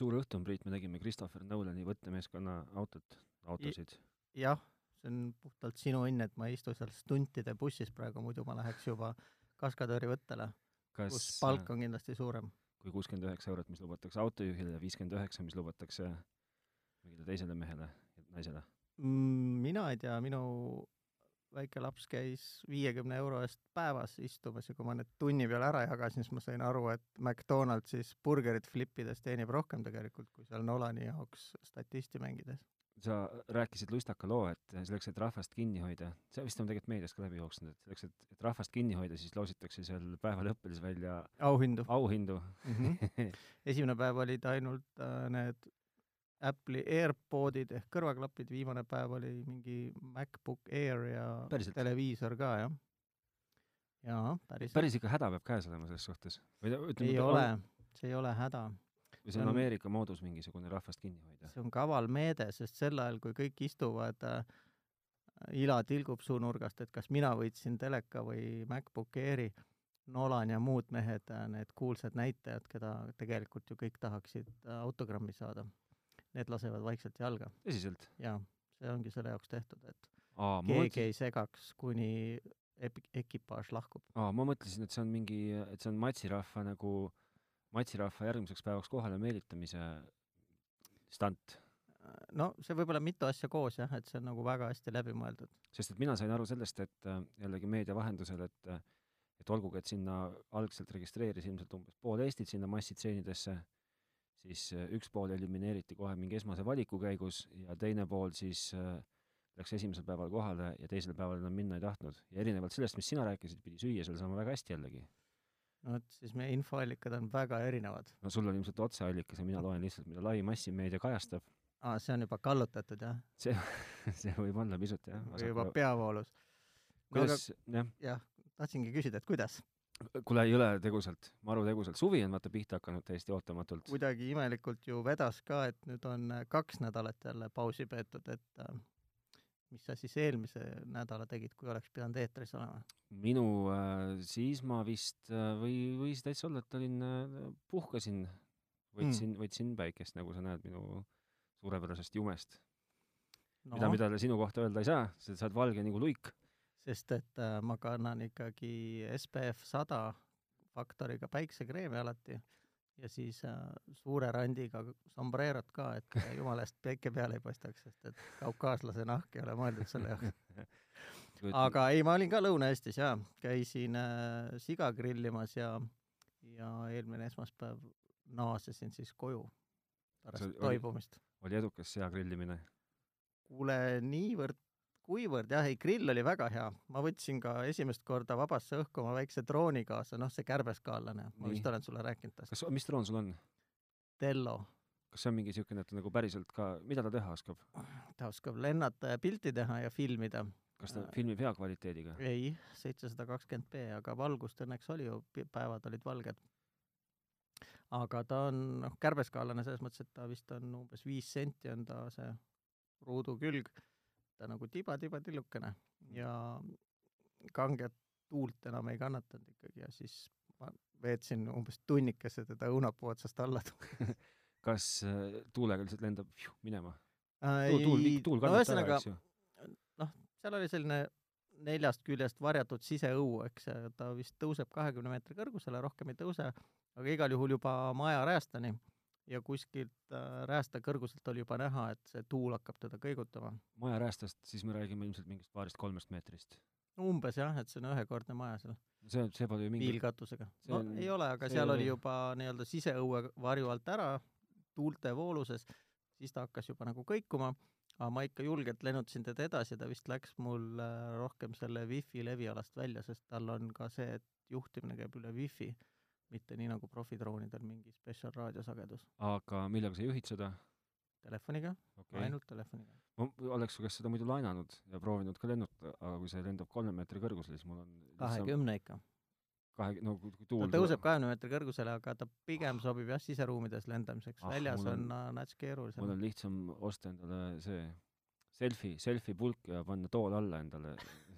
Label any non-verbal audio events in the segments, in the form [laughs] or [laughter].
suur õhtu on, Priit, me tegime Christopher Nolani võttemeeskonna autot, autosid. jah, see on puhtalt sinu õnn, et ma ei istu seal stuntide bussis praegu, muidu ma läheks juba kaskadööri võttele, kus kas palk on kindlasti suurem. kui kuuskümmend üheksa eurot, mis lubatakse autojuhile ja viiskümmend üheksa, mis lubatakse mingile teisele mehele, naisele? Mm, mina ei tea, minu väike laps käis viiekümne euro eest päevas istumas ja kui ma need tunni peale ära jagasin, siis ma sain aru, et McDonaldsis burgerit flippides teenib rohkem tegelikult, kui seal Nolani jaoks statisti mängides. sa rääkisid lustaka loo, et selleks, et rahvast kinni hoida, see vist on tegelikult meedias ka läbi jooksnud, et selleks, et, et rahvast kinni hoida, siis loositakse seal päeva lõppedes välja auhindu auhindu mm. -hmm. [laughs] esimene päev olid ainult äh, need Apple'i AirPodid ehk kõrvaklapid, viimane päev oli mingi MacBook Air ja Päriselt? televiisor ka, jah. jaa, päriselt. päris ikka häda peab käes olema selles suhtes? või ütleme, ei ole, see ei ole häda. või see on on- Ameerika moodus mingisugune rahvast kinni hoida? see on kaval meede, sest sel ajal, kui kõik istuvad äh, ila tilgub suunurgast, et kas mina võitsin teleka või MacBook Airi, Nolan ja muud mehed, need kuulsad näitajad, keda tegelikult ju kõik tahaksid äh, autogrammi saada, need lasevad vaikselt jalga tõsiselt? ja see ongi selle jaoks tehtud, et aa, keegi mõtlesin, ei segaks, kuni epi- ekipaaž lahkub. aa, ma mõtlesin, et see on mingi, et see on matsirahva nagu, matsirahva järgmiseks päevaks kohale meelitamise stant. no see võib olla mitu asja koos jah, et see on nagu väga hästi läbi mõeldud. sest et mina sain aru sellest, et äh, jällegi meedia vahendusel, et äh, et olgugi, et sinna algselt registreeris ilmselt umbes pool Eestit sinna massitseenidesse, siis äh, üks pool elimineeriti kohe mingi esmase valiku käigus ja teine pool siis äh, läks esimesel päeval kohale ja teisel päeval enam minna ei tahtnud. ja erinevalt sellest, mis sina rääkisid, pidi süüa seal saama väga hästi jällegi. no et siis meie infoallikad on väga erinevad. no sul on ilmselt otseallikas ja mina loen lihtsalt, mida lai massimeedia kajastab. aa, see on juba kallutatud jah? see, [laughs] see võib olla pisut jah. või juba peavoolus. kuidas, jah, jah, tahtsingi küsida, et kuidas? Kuule, ei ole tegusalt, maru tegusalt, suvi on vaata pihta hakanud täiesti ootamatult. kuidagi imelikult ju vedas ka, et nüüd on äh, kaks nädalat jälle pausi peetud, et äh, mis sa siis eelmise nädala tegid, kui oleks pidanud eetris olema? minu äh, siis ma vist või võis täitsa olla, et olin puhkasin, võtsin mm., võtsin päikest, nagu sa näed minu suurepärasest jumest no., mida, mida sinu kohta öelda ei saa, sa oled valge nagu luik. Sest et äh, ma kannan ikkagi SPF sada faktoriga päiksekreemi alati ja siis äh, suure randiga sombrerot ka, et jumala eest päike peale ei paistaks, sest et kaukaaslase nahk ei ole mõeldud selle jaoks. [laughs] aga ei, ma olin ka Lõuna-Eestis jaa, käisin äh, siga grillimas ja, ja eelmine esmaspäev naasesin siis koju See pärast oli- toibumist. oli edukas sea grillimine? kuule, niivõrd, kuivõrd jah, ei grill oli väga hea, ma võtsin ka esimest korda vabasse õhku oma väikse drooni kaasa, noh see kärbeskaallane, ma vist olen sulle rääkinud tast, kas, mis droon sul on? Tello, kas see on mingi niisugune, et nagu päriselt ka, mida ta teha oskab? ta oskab lennata ja pilti teha ja filmida. kas ta Äh. filmib hea kvaliteediga? ei, seitsesada kakskümmend B, aga valgust õnneks oli ju, päevad olid valged. aga ta on noh, kärbeskaallane selles mõttes, et ta vist on umbes viis senti on ta see ruudu külg, ta nagu tiba-tiba-tillukene ja kanget tuult enam ei kannatanud ikkagi ja siis ma veetsin umbes tunnikese teda õunapuu otsast alla [laughs] kas äh, tuulega lihtsalt lendab pju, minema? Äh, tuul, tuul, tuul no kannab ta ära, eks ju? seal oli selline neljast küljest varjatud siseõu, eks ta vist tõuseb kahekümne meetri kõrgusele, rohkem ei tõuse, aga igal juhul juba maja räästani ja kuskilt äh, räästa kõrguselt oli juba näha, et see tuul hakkab teda kõigutama. maja räästast, siis me räägime ilmselt mingist paarist-kolmest meetrist. umbes jah, et see on ühekordne maja seal, see, see pole ju mingi, piilkatusega. no on- ei ole, aga see seal oli ole- juba nii-öelda siseõue varju alt ära, tuulte vooluses, siis ta hakkas juba nagu kõikuma, aga ma ikka julgelt lennutasin teda edasi, ta vist läks mul äh, rohkem selle wifi levialast välja, sest tal on ka see, et juhtimine käib üle wifi, mitte nii nagu profidroonidel mingi spetsial raadiosagedus. aga millega sa juhid seda? telefoniga okay., ainult telefoniga. ma oleks su käest seda muidu laenanud ja proovinud ka lennutada, aga kui see lendab kolme meetri kõrgusele, siis mul on kahekümne ikka. kahe, no kui kui ta tuul tõuseb kahekümne meetri kõrgusele, aga ta pigem sobib jah, siseruumides lendamiseks Ah, ah,, väljas mul on on- nats mul keerulisem. on lihtsam osta endale see selfie, selfie pulk ja panna tool alla endale.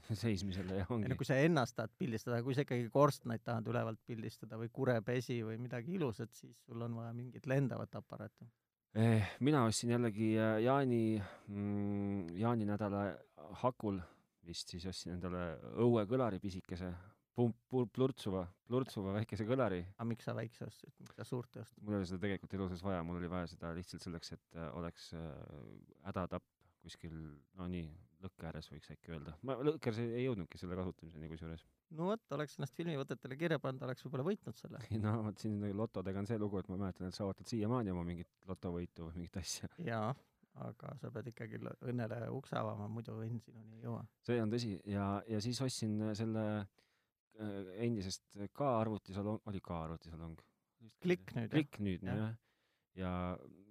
[laughs] seismisele ja ongi no kui sa ennast tahad pildistada, kui sa ikkagi korstnaid tahad ülevalt pildistada või kurepesi või midagi ilusat, siis sul on vaja mingit lendavat aparaati. Eh, mina ostsin jällegi äh, Jaani mm,, jaaninädala hakul vist siis ostsin endale õuekõlari pisikese, pump, plurtsuva, plurtsuva väikese kõlari. aga miks sa väikse ostsid, miks sa suurt ei ostnud? mul ei ole seda tegelikult elu sees vaja, mul oli vaja seda lihtsalt selleks, et äh, oleks äh, hädatapp kuskil, no nii, lõkke ääres võiks äkki öelda. ma lõkke ääres ei, jõudnudki selle kasutamiseni kusjuures. no vot, oleks ennast filmivõtetele kirja pannud, oleks võib-olla võitnud selle. [laughs] no vot siin lotodega on see lugu, et ma mäletan, et sa ootad siiamaani oma mingit lotovõitu või mingit asja. jaa, aga sa pead ikkagi õnnele ukse avama, muidu õnn sinuni ei jõua. see on tõsi ja, ja siis ostsin selle äh, endisest ka arvutisalong, oli ka arvutisalong? Klikk nüüd, jah? klikk nüüd, Jah. Ja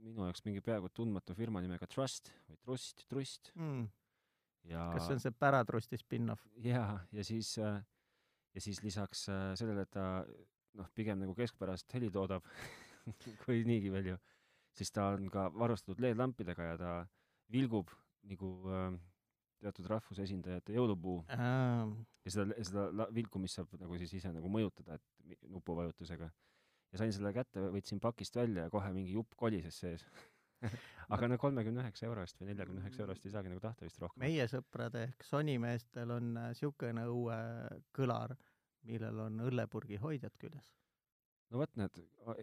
minu jaoks mingi peaaegu tundmatu firma nimega Trust või Trust, Trust mm. ja kas see on see Päratrusti spin-off? jaa, ja siis äh, ja siis lisaks äh, sellele, et ta noh, pigem nagu keskpärast heli toodab [laughs] kui niigi palju, siis ta on ka varustatud LED-lampidega ja ta vilgub nagu äh, teatud rahvuse esindajate jõulupuu Ähm, ja seda, seda vilkumist saab nagu siis ise nagu mõjutada, et nupuvajutusega. Ja sain selle kätte, võtsin pakist välja ja kohe mingi jupp kolises sees [laughs] aga no kolmekümne üheksa euro eest või neljakümne üheksa euro eest ei saagi nagu tahta vist rohkem. meie sõprade ehk Sony meestel on niisugune õuekõlar, millel on õllepurgi hoidjad küljes. No vot, need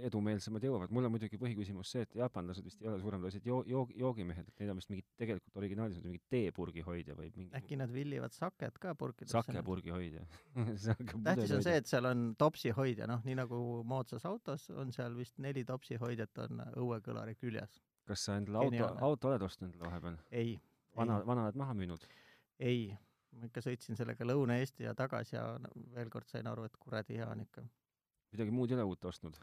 edumeelsemad jõuavad. mul on muidugi põhiküsimus see, et jaapanlased vist ei ole suuremlased joo-, joog-, joogimehed, et neil on vist mingid tegelikult originaalis on mingi teepurgi hoidja või mingi äkki nad villivad saket ka purkidesse? sakepurgi hoidja [laughs] tähtis on see, et seal on topsi hoidja, noh, nii nagu moodsas autos on seal vist neli topsi hoidjat on õuekõlari küljes. kas sa endale auto, auto oled ostnud endale vahepeal? ei, vana, vana oled maha müünud? ei, ma ikka sõitsin sellega Lõuna-Eesti ja tagasi ja veel kord sain aru, et kuradi hea on ikka. Midagi muud ei ole uut ostnud?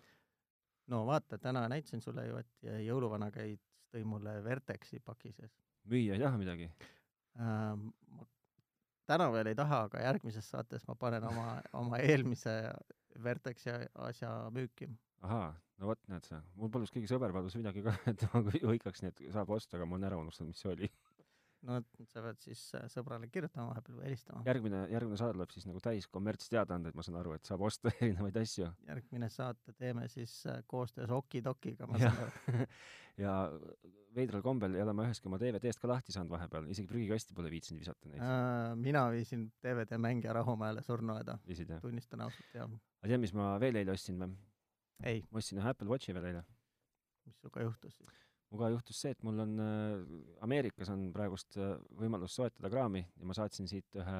no vaata, täna näitasin sulle ju, et jõuluvana käis, tõi mulle Vertexi paki sees müüa ei taha midagi? ähm,. täna veel ei taha, aga järgmises saates ma panen oma, oma eelmise Vertexi asja müüki. ahaa, no vot, näed sa, mul palus keegi sõber palus midagi ka, et ma [laughs] hõikaks nii, et saab osta, aga ma olen ära unustanud, mis see oli. No et sa pead siis äh, sõbrale kirjutama vahepeal või helistama. järgmine, järgmine saade tuleb siis nagu täis kommertsteadaandeid, ma saan aru, et saab osta [laughs] erinevaid asju. järgmine saate teeme siis äh, koostöös Okidokiga, ma saan aru. [laughs] ja veidral kombel ei ole ma ühestki oma DVD-st ka lahti saanud vahepeal, isegi prügikasti pole viitsinud visata neid. Äh, mina viisin DVD-mängija Rahumäele surnuaeda, tunnistan ausalt, jah. aga tead, mis ma veel eile ostsin või? ei, ma ostsin ühe Apple Watchi veel eile. mis sinuga juhtus siis? Minuga juhtus see, et mul on äh, Ameerikas on praegust äh, võimalus soetada kraami ja ma saatsin siit ühe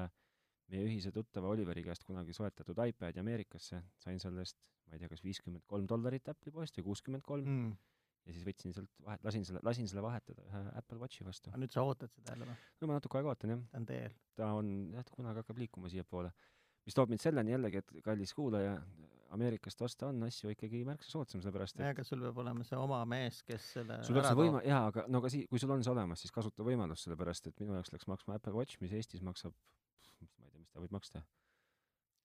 meie ühise tuttava Oliveri käest kunagi soetatud iPadi Ameerikasse, sain selle eest, ma ei tea, kas viiskümmend kolm dollarit Apple'i poest või kuuskümmend kolm Mm. ja siis võtsin sealt vahet, lasin selle, lasin selle vahetada ühe Apple Watchi vastu aga. nüüd sa ootad seda jälle või? no ma natuke aega ootan jah, ta on teel. ta on jah, ta kunagi hakkab liikuma siiapoole. mis toob mind selleni jällegi, et kallis kuulaja, Ameerikast osta on asju ikkagi märksa soodsam, sellepärast et aga sul peab olema see oma mees, kes selle sul ära see võima-, jaa, aga no aga sii-, kui sul on see olemas, siis kasuta võimalust, sellepärast et minu jaoks läks maksma Apple Watch, mis Eestis maksab, ma ei tea, mis ta võib maksta,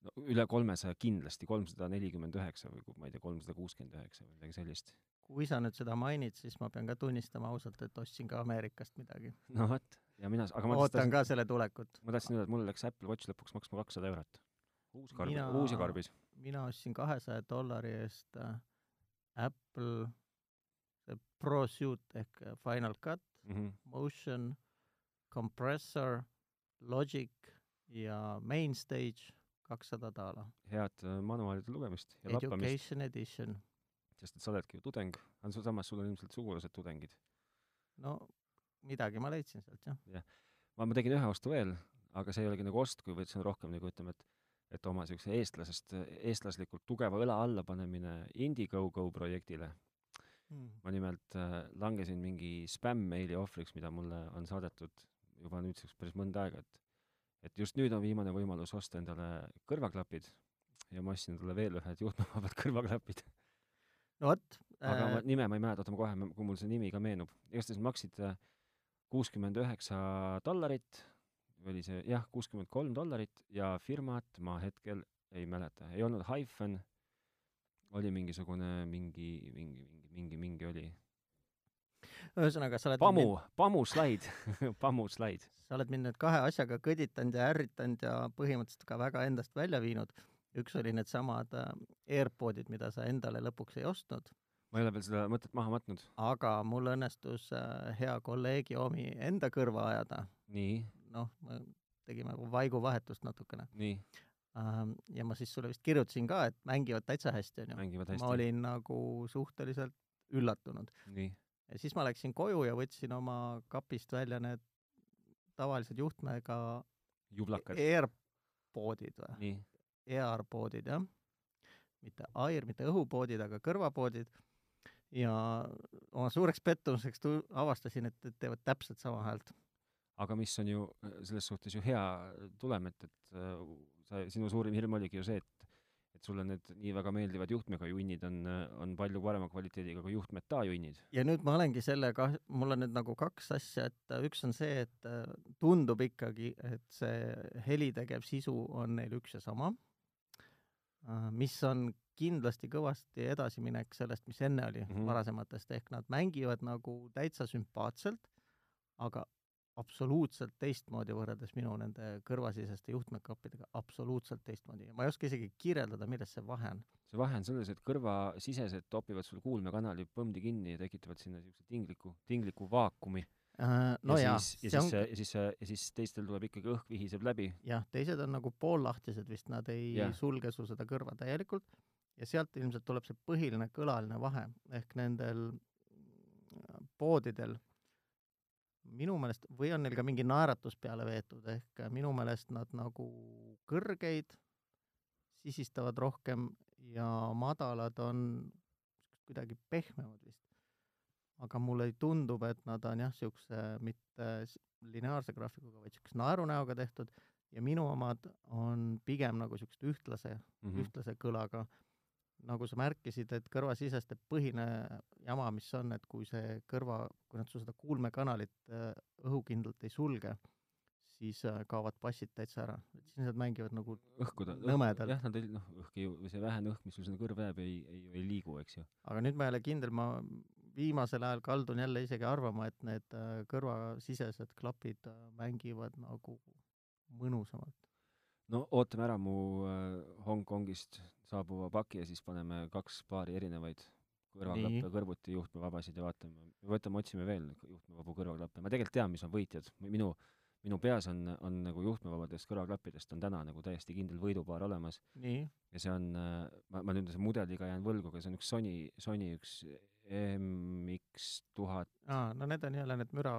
no üle kolmesaja kindlasti, kolmsada nelikümmend üheksa või ma ei tea, kolmsada kuuskümmend üheksa või midagi sellist. kui sa nüüd seda mainid, siis ma pean ka tunnistama ausalt, et ostsin ka Ameerikast midagi. [laughs] no vot, ja mina, aga ma ootan tahtsin, ka selle tulekut. ma tahtsin öelda, et mul läks Apple Watch lõpuks maksma kakssada eurot. uus karb Mina-, uus ja karbis. Mina ostsin kahesaja dollari eest äh, Apple see Pro Suite ehk äh, Final Cut, Mm -hmm. Motion, Compressor, Logic ja Mainstage kakssada daala. head äh, manuaalide lugemist ja lappamist, Education Edition. sest et sa oledki ju tudeng, aga samas, sul on ilmselt sugulased tudengid. no midagi ma leidsin sealt jah. ma, ma tegin ühe ostu veel, aga see ei olegi nagu ost, kuivõrd see on rohkem nagu ütleme, et et oma niisuguse eestlasest, eestlaslikult tugeva õla alla panemine Indiegogo projektile. ma nimelt äh, langesin mingi spämm-meili ohvriks, mida mulle on saadetud juba nüüdseks päris mõnda aega, et et just nüüd on viimane võimalus osta endale kõrvaklapid ja ma ostsin endale veel ühed juhtmevabad [laughs] kõrvaklapid, no vot aga ma äh,, nime ma ei mäleta, oota ma kohe, kui mul see nimi ka meenub, igastahes maksid äh, kuuskümmend üheksa dollarit, oli see jah, kuuskümmend kolm dollarit ja firmat ma hetkel ei mäleta, ei olnud Hyphen, oli mingisugune mingi, mingi, mingi, mingi, mingi oli. ühesõnaga, sa oled Pamu, Pamu slaid, [laughs] Pamu slaid. sa oled mind nüüd kahe asjaga kõditanud ja ärritanud ja põhimõtteliselt ka väga endast välja viinud. üks oli needsamad äh, AirPodid, mida sa endale lõpuks ei ostnud, ma ei ole veel seda mõtet maha matnud. aga mul õnnestus äh, hea kolleegi omi enda kõrva ajada. nii, noh, tegime vaiguvahetust natukene. nii, ja ma siis sulle vist kirjutasin ka, et mängivad täitsa hästi, onju. ma olin nagu suhteliselt üllatunud. nii, ja siis ma läksin koju ja võtsin oma kapist välja need tavalised juhtmega jublakad. AirPodid või, nii, AirPodid jah, mitte Air, mitte õhupoodid, aga kõrvapoodid ja oma suureks pettumuseks tu-, avastasin, et, et teevad täpselt sama häält. Aga mis on ju äh, selles suhtes ju hea tulem, et, et äh, sa, sinu suurim hirm oligi ju see, et et sulle need nii väga meeldivad juhtmega junnid on, on palju parema kvaliteediga kui juhtmeta junnid. ja nüüd ma olengi sellega, mul on nüüd nagu kaks asja, et äh, üks on see, et äh, tundub ikkagi, et see heli tegev sisu on neil üks ja sama, mis on kindlasti kõvasti edasiminek sellest, mis enne oli mm. -hmm. varasematest, ehk nad mängivad nagu täitsa sümpaatselt, aga absoluutselt teistmoodi võrreldes minu nende kõrvasiseste juhtmekappidega, absoluutselt teistmoodi ja ma ei oska isegi kirjeldada, milles see vahe on. see vahe on selles, et kõrvasisesed topivad sul kuulmekanali põmdi kinni ja tekitavad sinna niisuguse tingliku, tingliku vaakumi. no ja jaa, siis, ja siis on, ja siis ja siis teistel tuleb ikkagi õhk vihiseb läbi. jah, teised on nagu poollahtised vist, nad ei yeah. sulge sul seda kõrva täielikult ja sealt ilmselt tuleb see põhiline kõlaline vahe ehk nendel poodidel minu meelest või on neil ka mingi naeratus peale veetud, ehk minu meelest nad nagu kõrgeid sisistavad rohkem ja madalad on kuidagi pehmemad vist. aga mulle tundub, et nad on jah, siukse mitte lineaarse graafikuga, vaid siukse naerunäoga tehtud ja minu omad on pigem nagu siuksed ühtlase mm. -hmm. ühtlase kõlaga. Nagu sa märkisid, et kõrvasiseste põhine jama, mis on, et kui see kõrva, kui nad seda kuulmekanalit äh, õhukindlalt ei sulge, siis äh, kaovad bassid täitsa ära, et siis nad mängivad nagu õhku ta, nõmedalt. jah, nad ei, noh, õhk ei, või see vähene õhk, mis sul sinna kõrva jääb, ei, ei, ei liigu, eks ju. aga nüüd ma ei ole kindel, ma viimasel ajal kaldun jälle isegi arvama, et need äh, kõrvasisesed klapid mängivad nagu mõnusamalt. No ootame ära mu äh, Hongkongist saabuva paki ja siis paneme kaks paari erinevaid kõrvaklappe kõrvuti juhtmevabasid ja vaatame, võtame, otsime veel juhtmevabu kõrvaklappe. ma tegelikult tean, mis on võitjad. minu, minu peas on, on nagu juhtmevabadest kõrvaklappidest on täna nagu täiesti kindel võidupaar olemas. Ja see on, ma, ma nüüd selle mudeliga jään võlgu, aga see on üks Sony, Sony üks MX tuhat, aa, no need on jälle need müra,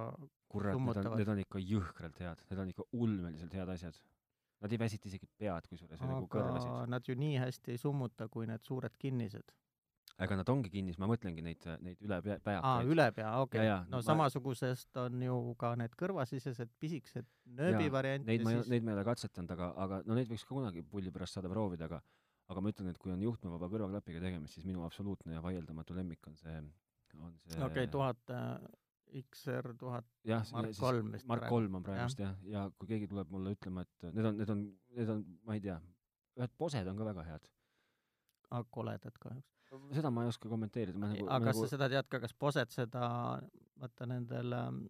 kurat, need on, need on ikka jõhkralt head, need on ikka ulmeliselt head asjad. Nad ei väsita isegi pead, kusjuures, nagu kõrvasid. nad ju nii hästi ei summuta kui need suured kinnised. aga nad ongi kinnis, ma mõtlengi neid, neid üle pea, aa, päjakaid. üle pea, okei okay.. no ma- samasugusest on ju ka need kõrvasisesed pisikesed nööbi Jaa, variant Neid ma siis neid ma ei ole katsetanud, aga, aga no neid võiks ka kunagi pulli pärast saada proovida, aga aga ma ütlen, et kui on juhtmevaba kõrvaklapiga tegemist, siis minu absoluutne ja vaieldamatu lemmik on see, on see okei, tuhat äh, XR tuhat, jah, Mark kolm vist Mark kolm on praegust jah, ja kui keegi tuleb mulle ütlema, et need on, need on, need on, ma ei tea, ühed posed on ka väga head. koledad kahjuks. seda ma ei oska kommenteerida, ma nagu, aga kas nagu sa seda tead ka, kas Poset seda, vaata nendel ähm,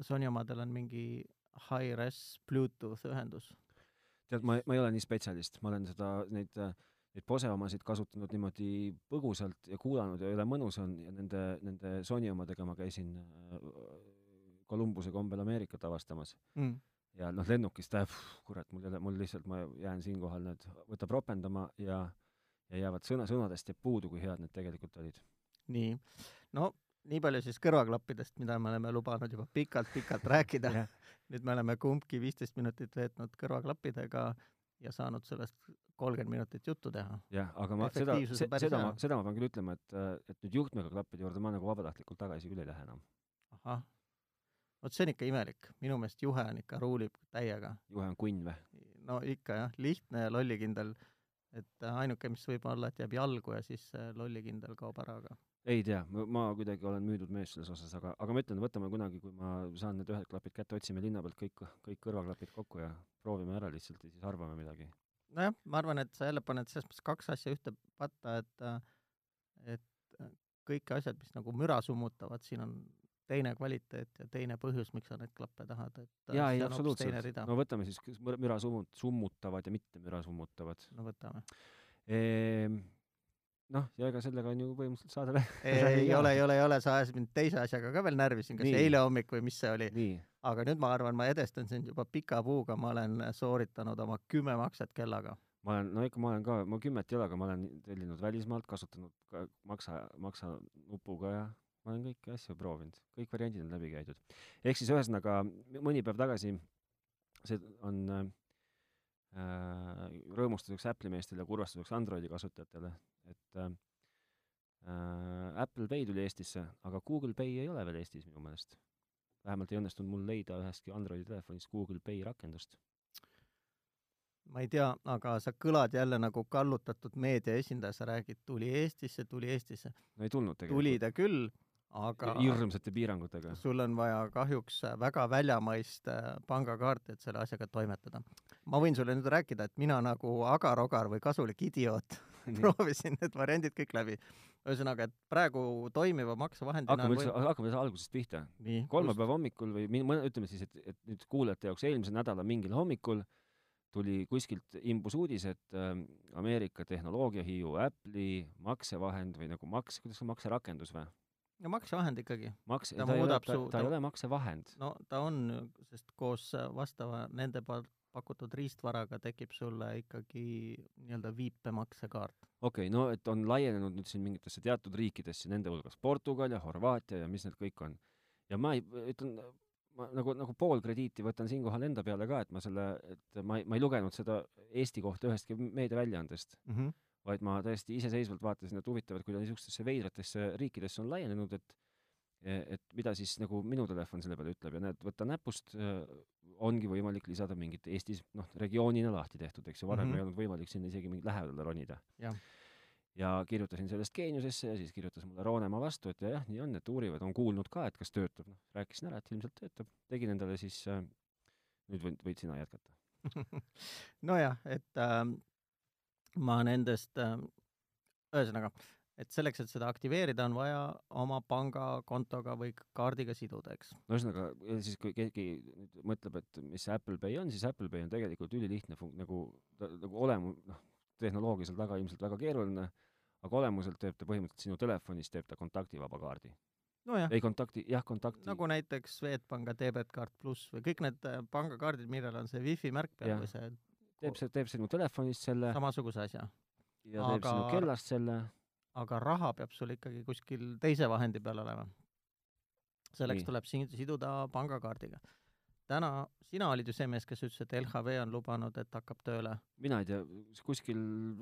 Sony omadel on mingi high-res Bluetooth ühendus? tead, ma, ma ei ole nii spetsialist, ma olen seda, neid, neid pose omasid kasutanud niimoodi põgusalt ja kuulanud ja jõle mõnus on ja nende, nende Sony omadega ma käisin äh, Columbuse kombel Ameerikat avastamas Mm. ja noh, lennukist äh,, kurat, mul ei ole, mul lihtsalt, ma jään siinkohal need, võtab ropendama ja ja jäävad sõna, sõnadest jääb puudu, kui head need tegelikult olid. nii, no nii palju siis kõrvaklappidest, mida me oleme lubanud juba pikalt-pikalt rääkida. [laughs] Nüüd me oleme kumbki viisteist minutit veetnud kõrvaklappidega ja saanud sellest kolmkümmend minutit juttu teha. jah, aga ma seda, päris seda ma seda ma pean küll ütlema, et, et nüüd juhtmega klappide juurde ma nagu vabatahtlikult tagasi küll ei lähe enam. ahah, vot see on ikka imelik, minu meelest juhe on ikka ruulib täiega. juhe on kunn või? no ikka jah, lihtne ja lollikindel, et ainuke, mis võib olla, et jääb jalgu ja siis lollikindel kaob ära, aga ei tea, ma kuidagi olen müüdud mees selles osas, aga, aga ma ütlen, võtame kunagi, kui ma saan need ühed klapid kätte, otsime linna pealt kõik, kõik kõrvaklapid kokku ja proovime ära lihtsalt ja siis arvame midagi. nojah, ma arvan, et sa jälle paned selles mõttes kaks asja ühte patta, et et kõiki asjad, mis nagu müra summutavad, siin on teine kvaliteet ja teine põhjus, miks sa neid klappe tahad, et äh, jaa, ei absoluutselt. no võtame siis müra summut-, summutavad ja mitte müra summutavad no võtame. ehm,. noh, ja ega sellega on ju põhimõtteliselt saade lä- [laughs] ei ka. ole, ei ole, ei ole, sa ajasid mind teise asjaga ka veel närvi siin, kas Nii. eile hommik või mis see oli, aga nüüd ma arvan, ma edestan sind juba pika puuga, ma olen sooritanud oma kümme makset kellaga. ma olen, no ikka ma olen ka, ma kümmet ei ole, aga ma olen tellinud välismaalt, kasutanud ka maksa, maksa nupuga ja ma olen kõiki asju proovinud, kõik variandid on läbi käidud. ehk siis ühesõnaga mõni päev tagasi, see on äh, rõõmustuseks Apple'i meestele ja kurvastuseks Androidi kasutajatele, et äh, äh, Apple Pay tuli Eestisse, aga Google Pay ei ole veel Eestis minu meelest. vähemalt ei õnnestunud mul leida ühestki Androidi telefonist Google Pay rakendust. ma ei tea, aga sa kõlad jälle nagu kallutatud meedia esindaja, sa räägid, tuli Eestisse, tuli Eestisse. no ei tulnud tuli tegelikult. ta küll, aga hirmsate piirangutega. sul on vaja kahjuks väga väljamaist äh, pangakaarti, et selle asjaga toimetada. Ma võin sulle nüüd rääkida, et mina nagu agar-ogar või kasulik idioot [laughs] proovisin need variandid kõik läbi. ühesõnaga, et praegu toimiva maksevahendina hakkame üldse, hakkame üldse algusest pihta. kolmapäeva hommikul või min-, ütleme siis, et, et nüüd kuulajate jaoks eelmise nädala mingil hommikul tuli kuskilt imbus uudis, et äh, Ameerika tehnoloogiahiiu Apple'i maksevahend või nagu maks, kuidas see makserakendus või? no maksevahend ikkagi. makse, Ta ta, ei ole, ta, ta ei ole maksevahend. no ta on, sest koos vastava nende poolt pakutud riistvaraga tekib sulle ikkagi nii-öelda viipemaksukaart. okei okay,, no et on laienenud nüüd siin mingitesse teatud riikidesse, nende hulgas Portugal ja Horvaatia ja mis need kõik on. ja ma ei, ütlen, ma nagu, nagu pool krediiti võtan siinkohal enda peale ka, et ma selle, et ma ei, ma ei lugenud seda Eesti kohta ühestki meediaväljaandest, Mm -hmm. vaid ma täiesti iseseisvalt vaatasin, et huvitav, et kui ta niisugustesse veidratesse riikidesse on laienenud, et et mida siis nagu minu telefon selle peale ütleb ja näed, võta näpust, ongi võimalik lisada mingit Eestis noh, regioonina lahti tehtud, eks ju, varem mm. -hmm. ei olnud võimalik sinna isegi mingi lähedale ronida ja kirjutasin sellest Geeniusesse ja siis kirjutas mulle Roonemaa vastu, et jah, nii on, et uurivad, on kuulnud ka, et kas töötab, noh, rääkisin ära, et ilmselt töötab, tegin endale siis äh,, nüüd võid, võid sina jätkata. [laughs] nojah, et äh, ma nendest äh,, ühesõnaga, et selleks, et seda aktiveerida, on vaja oma pangakontoga või kaardiga siduda, eks. no ühesõnaga, siis kui keegi nüüd mõtleb, et mis see Apple Pay on, siis Apple Pay on tegelikult ülilihtne fun-, nagu, nagu olemu-, noh, tehnoloogia seal taga ilmselt väga keeruline, aga olemuselt teeb ta põhimõtteliselt sinu telefonis, teeb ta kontaktivaba kaardi. nojah, ei kontakti, jah, kontakti nagu näiteks Swedbanka Debetcard pluss või kõik need äh, pangakaardid, millel on see wifi märk peal Jah. või see teeb see, teeb sinu telefonist selle samasuguse asja. ja teeb aga- sinu kellast selle, aga raha peab sul ikkagi kuskil teise vahendi peal olema. selleks Nii. tuleb si- siduda pangakaardiga. täna, sina olid ju see mees, kes ütles, et LHV on lubanud, et hakkab tööle, mina ei tea, kuskil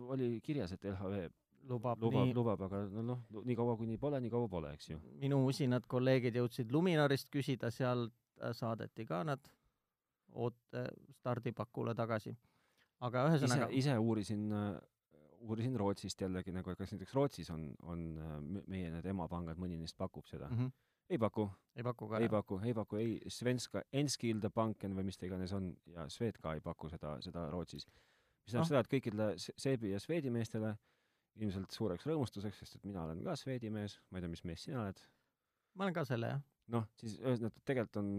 oli kirjas, et LHV lubab, lubab, nii, lubab, aga no noh, nii kaua kuni pole, nii kaua pole, eks ju. minu usinad kolleegid jõudsid Luminorist küsida, sealt äh, saadeti ka nad oote stardipakule tagasi. aga ise ühesõnaga,, ise uurisin, uurisin Rootsist jällegi nagu, kas näiteks Rootsis on, on äh, meie need emapangad, mõni neist pakub seda mm. -hmm. ei paku, ei paku ka ei. paku, ei paku ei Svenska, Enskilde Banken või mis ta iganes on ja Swedka ei paku seda, seda Rootsis. mis tähendab Noh. seda, et kõikidele Se- Seebi ja Swedi meestele ilmselt suureks rõõmustuseks, sest et mina olen ka Swedi mees, ma ei tea, mis mees sina oled, ma olen ka selle jah. noh, siis ühesõnaga tegelikult on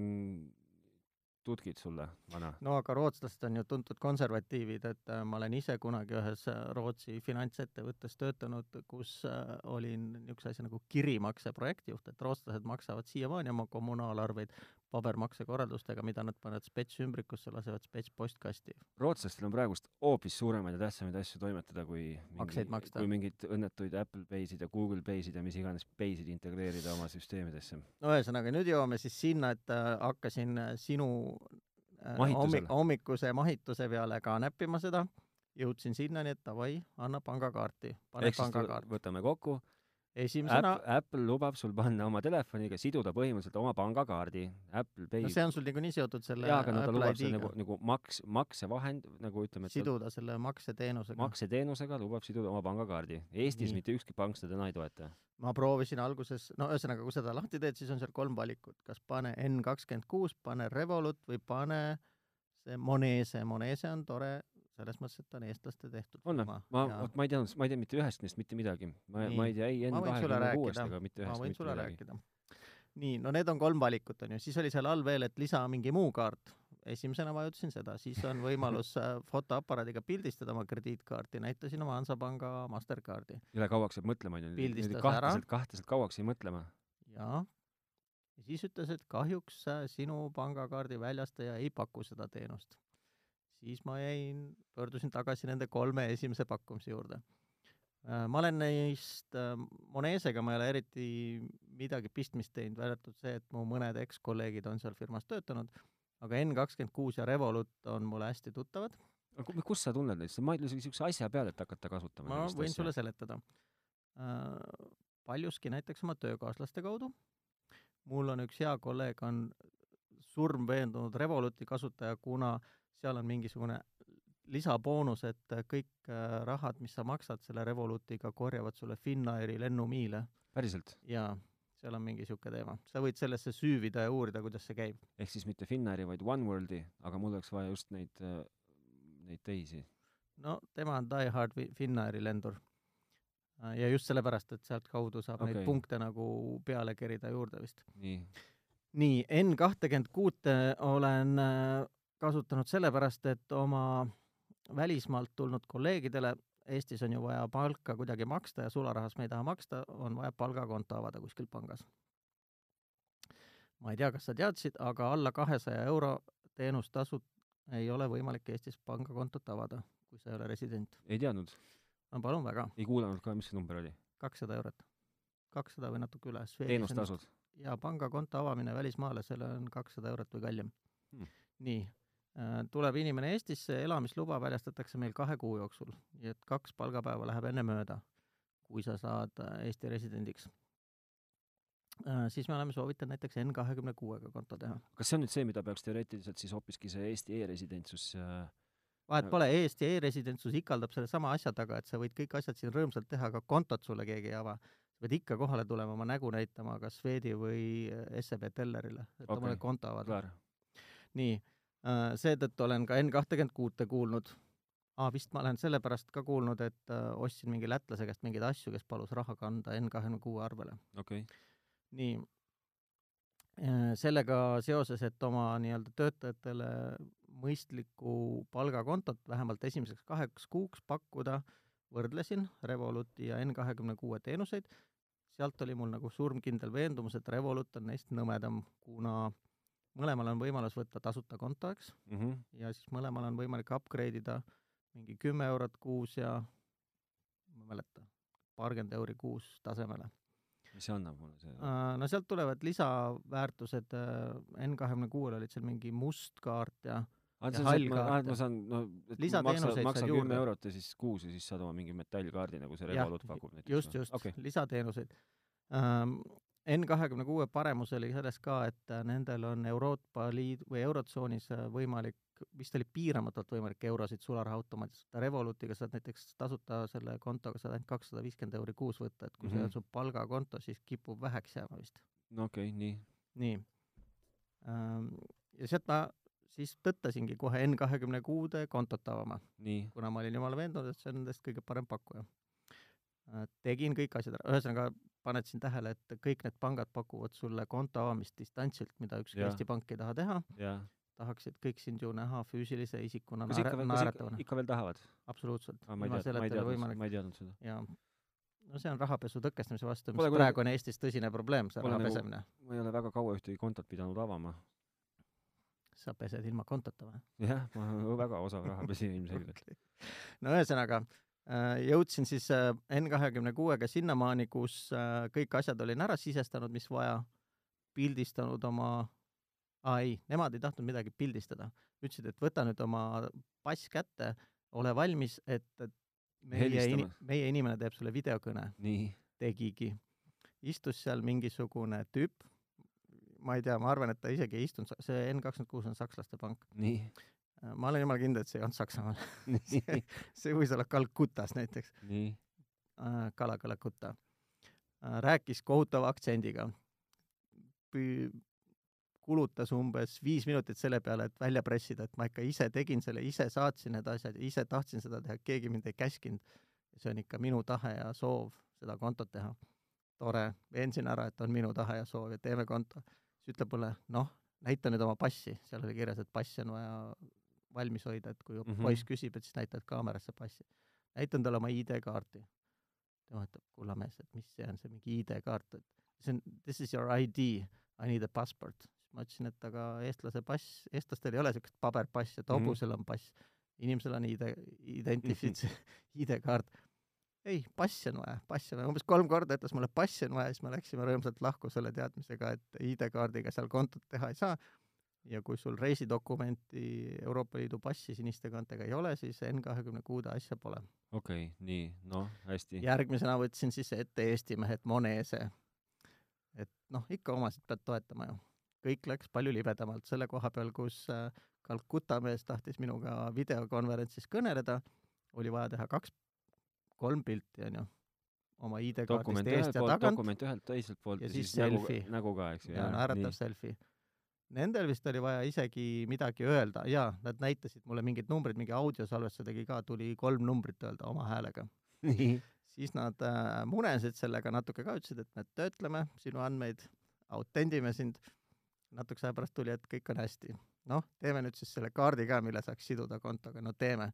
tutkid sulle, vana. no aga rootslased on ju tuntud konservatiivid, et äh, ma olen ise kunagi ühes äh, Rootsi finantsettevõttes töötanud, kus äh, olin niisuguse asja nagu kirimakse projektijuht, et rootslased maksavad siiamaani oma kommunaalarveid pabermaksekorraldustega, mida nad panevad spetsümbrikusse, lasevad spets postkasti. rootslastel on praegust hoopis suuremaid ja tähtsamaid asju toimetada, kui maksta. kui mingeid õnnetuid Apple Paysid ja Google Paysid ja mis iganes Paysid integreerida oma süsteemidesse. no ühesõnaga, nüüd jõuame siis sinna, et äh, hakkasin äh, sinu äh, Mahitusele. hommi- hommikuse mahituse peale ka näppima seda, jõudsin sinnani, et davai, anna pangakaarti, pane pangakaart. võtame kokku, esimesena, Apple lubab sul panna oma telefoniga, siduda põhimõtteliselt oma pangakaardi Apple Pay no see on sul niikuinii seotud selle jaa, aga no ta lubab ID-ga nagu, nagu maks, maksevahend, nagu ütleme, et ta siduda selle makseteenusega. makseteenusega lubab siduda oma pangakaardi. Eestis Nii. mitte ükski pank seda täna ei toeta. ma proovisin alguses, no ühesõnaga, kui seda lahti teed, siis on seal kolm valikut, kas pane N kakskümmend kuus, pane Revolut või pane see Monese, Monese on tore selles mõttes, et ta on eestlaste tehtud on või? ma, ja vot ma ei teadnud, ma ei tea mitte ühest neist mitte midagi. ma, ma ei tea ei N Ma kahekümne kuuest ega mitte ma ühest mitte midagi. nii, no need on kolm valikut, on ju, siis oli seal all veel, et lisa mingi muu kaart. esimesena vajutasin seda, siis on võimalus [laughs] äh, fotoaparaadiga pildistada oma krediitkaarti, näitasin oma Hansapanga Mastercardi. jõle kauaks jääb mõtlema, onju. Pildistas ära. kahtlaselt, kahtlaselt kauaks jäi mõtlema. jaa. ja siis ütles, et kahjuks äh, sinu pangakaardi väljastaja ei paku seda teenust. Siis ma jäin, pöördusin tagasi nende kolme esimese pakkumise juurde Äh, ma olen neist, äh, Monesega ma ei ole eriti midagi pistmist teinud, välja arvatud see, et mu mõned ekskolleegid on seal firmas töötanud, aga N26 ja Revolut on mulle hästi tuttavad. aga kust sa tunned neid, sa isegi niisuguse asja peale, et hakata kasutama? ma võin asja. sulle seletada. Äh, paljuski näiteks oma töökaaslaste kaudu. mul on üks hea kolleeg, on surmveendunud Revoluti kasutaja, kuna seal on mingisugune lisaboonus, et kõik äh, rahad, mis sa maksad selle Revolutiga, korjavad sulle Finnairi lennumiile. päriselt? jaa, seal on mingi niisugune teema. sa võid sellesse süüvida ja uurida, kuidas see käib. ehk siis mitte Finnairi, vaid Oneworldi, aga mul oleks vaja just neid, äh, neid teisi. no tema on Die Hard Finnairi lendur. Äh, ja just sellepärast, et sealtkaudu saab okay. neid punkte nagu peale kerida juurde vist. nii. nii, N kahtekümmend kuute olen kasutanud sellepärast, et oma välismaalt tulnud kolleegidele, Eestis on ju vaja palka kuidagi maksta ja sularahas me ei taha maksta, on vaja palgakonto avada kuskil pangas. ma ei tea, kas sa teadsid, aga alla kahesaja euro teenustasud ei ole võimalik Eestis pangakontot avada, kui sa ei ole resident. ei teadnud? no palun väga. ei kuulanud ka, mis see number oli? kakssada eurot. kakssada või natuke üle. teenustasud? jaa, pangakonto avamine välismaalasele on kakssada eurot või kallim hmm.. nii tuleb inimene Eestisse, elamisluba väljastatakse meil kahe kuu jooksul, nii et kaks palgapäeva läheb enne mööda, kui sa saad äh, Eesti residendiks. Äh, siis me oleme soovitanud näiteks N kahekümne kuuega konto teha. kas see on nüüd see, mida peaks teoreetiliselt siis hoopiski see Eesti e-residentsus vahet pole, Eesti e-residentsus ikaldab sellesama asja taga, et sa võid kõik asjad siin rõõmsalt teha, aga kontot sulle keegi ei ava. sa pead ikka kohale tulema, oma nägu näitama kas Swedi või SEB Tellerile, et okay. omale konto avada. nii Äh, seetõttu olen ka N kahtekümmend kuute kuulnud. aa, vist ma olen sellepärast ka kuulnud, et äh, ostsin mingi lätlase käest mingeid asju, kes palus raha kanda N kahekümne kuue arvele. okei okay.. nii. Äh, sellega seoses, et oma nii-öelda töötajatele mõistlikku palgakontot vähemalt esimeseks kaheks kuuks pakkuda, võrdlesin Revoluti ja N kahekümne kuue teenuseid, sealt oli mul nagu surmkindel veendumus, et Revolut on neist nõmedam, kuna äh, mõlemal on võimalus võtta tasuta konto, eks mm, -hmm. ja siis mõlemal on võimalik upgrade ida mingi kümme eurot kuus ja ma ei mäleta, paarkümmend euri kuus tasemele. mis see annab mulle see uh,? no sealt tulevad lisaväärtused uh,, N kahekümne kuuel olid seal mingi must kaart ja Ah, see, see, ma, ma saan, no maksa, maksa kümme eurot ja siis kuus ja siis saad oma mingi metallkaardi, nagu see Revolut pakub näiteks. just, just okay., lisateenuseid um, N kahekümne kuue paremus oli selles ka, et äh, nendel on Euroopa Liidu või Eurotsoonis äh, võimalik, vist oli piiramatult võimalik eurosid sularahaautomaadist võtta, Revolutiga saad näiteks tasuta selle kontoga saad ainult kakssada viiskümmend euri kuus võtta, et kui mm -hmm. see on mhm. su palgakonto, siis kipub väheks jääma vist. no okei okay,, nii. nii. Ähm, ja sealt ma siis tõttasingi kohe N kahekümne kuude kontot avama. kuna ma olin jumala veendunud, et see on nendest kõige parem pakkuja. Äh, tegin kõik asjad ära, ühesõnaga paned siin tähele, et kõik need pangad pakuvad sulle konto avamist distantsilt, mida ükski Eesti Pank ei taha teha. tahaksid kõik sind ju näha füüsilise isikuna naeratavana. ikka veel tahavad? absoluutselt. ma ei teadnud, ma ei teadnud, seda. jaa. no see on rahapesu tõkestamise vastu, mis praegu on Eestis tõsine probleem, see raha nagu pesemine. ma ei ole väga kaua ühtegi kontot pidanud avama. sa pesed ilma kontota või? jah, ma olen väga osav rahapesija [laughs] ilmselgelt okay.. no ühesõnaga jõudsin siis äh, N kahekümne kuuega sinnamaani, kus äh, kõik asjad olin ära sisestanud, mis vaja, pildistanud oma, aa ei, nemad ei tahtnud midagi pildistada. ütlesid, et võta nüüd oma pass kätte, ole valmis, et, et meie, in, meie inimene teeb sulle videokõne. tegigi. istus seal mingisugune tüüp, ma ei tea, ma arvan, et ta isegi ei istunud, see N kakskümmend kuus on sakslaste pank. Ma olen jumala kindel, et see ei olnud Saksamaal [laughs] [laughs] see, see võis olla Calcuttas näiteks. äh, Kala Calcutta äh,. rääkis kohutava aktsendiga. kulutas umbes viis minutit selle peale, et välja pressida, et ma ikka ise tegin selle, ise saatsin need asjad, ise tahtsin seda teha, keegi mind ei käskinud. see on ikka minu tahe ja soov seda kontot teha. tore, veensin ära, et on minu tahe ja soov ja teeme konto. siis ütleb mulle, noh, näita nüüd oma passi, seal oli kirjas, et passi on vaja valmis hoida, et kui mm -hmm. poiss küsib, et siis näitad kaamerasse passi. näitan talle oma ID-kaarti. tema ütleb, kulla mees, et mis see on, see mingi ID-kaart, et see on, this is your ID, I need a passport. siis ma ütlesin, et aga eestlase pass, eestlastel ei ole niisugust paberpassi, et hobusel mm -hmm. on pass. inimesel on ID, identifits- mm, -hmm. [laughs] ID-kaart ei, passi on vaja, passi on vaja, umbes kolm korda ütles mulle, passi on vaja, siis me läksime rõõmsalt lahku selle teadmisega, et ID-kaardiga seal kontot teha ei saa. Ja kui sul reisidokumenti Euroopa Liidu passi siniste kaantega ei ole, siis N kahekümne kuude asja pole. okei okay,, nii, noh, hästi. järgmisena võtsin siis ette Eesti mehed Monese. et noh, ikka omasid pead toetama ju. kõik läks palju libedamalt selle koha peal, kus äh, Calcutta mees tahtis minuga videokonverentsis kõneleda, oli vaja teha kaks kolm pilti, onju, oma ID-kaardist eest ja tagant. dokument ühelt, teiselt poolt ja, ja siis selfie. nägu, nägu ka, eks ju. ja naeratav selfie. Nendel vist oli vaja isegi midagi öelda, jaa, nad näitasid mulle mingid numbrid, mingi audiosalvestuse tegi ka, tuli kolm numbrit öelda oma häälega siis nad äh, munesid sellega natuke ka, ütlesid, et me töötleme sinu andmeid, autendime sind, natukese aja pärast tuli, et kõik on hästi. noh, teeme nüüd siis selle kaardi ka, mille saaks siduda kontoga, no teeme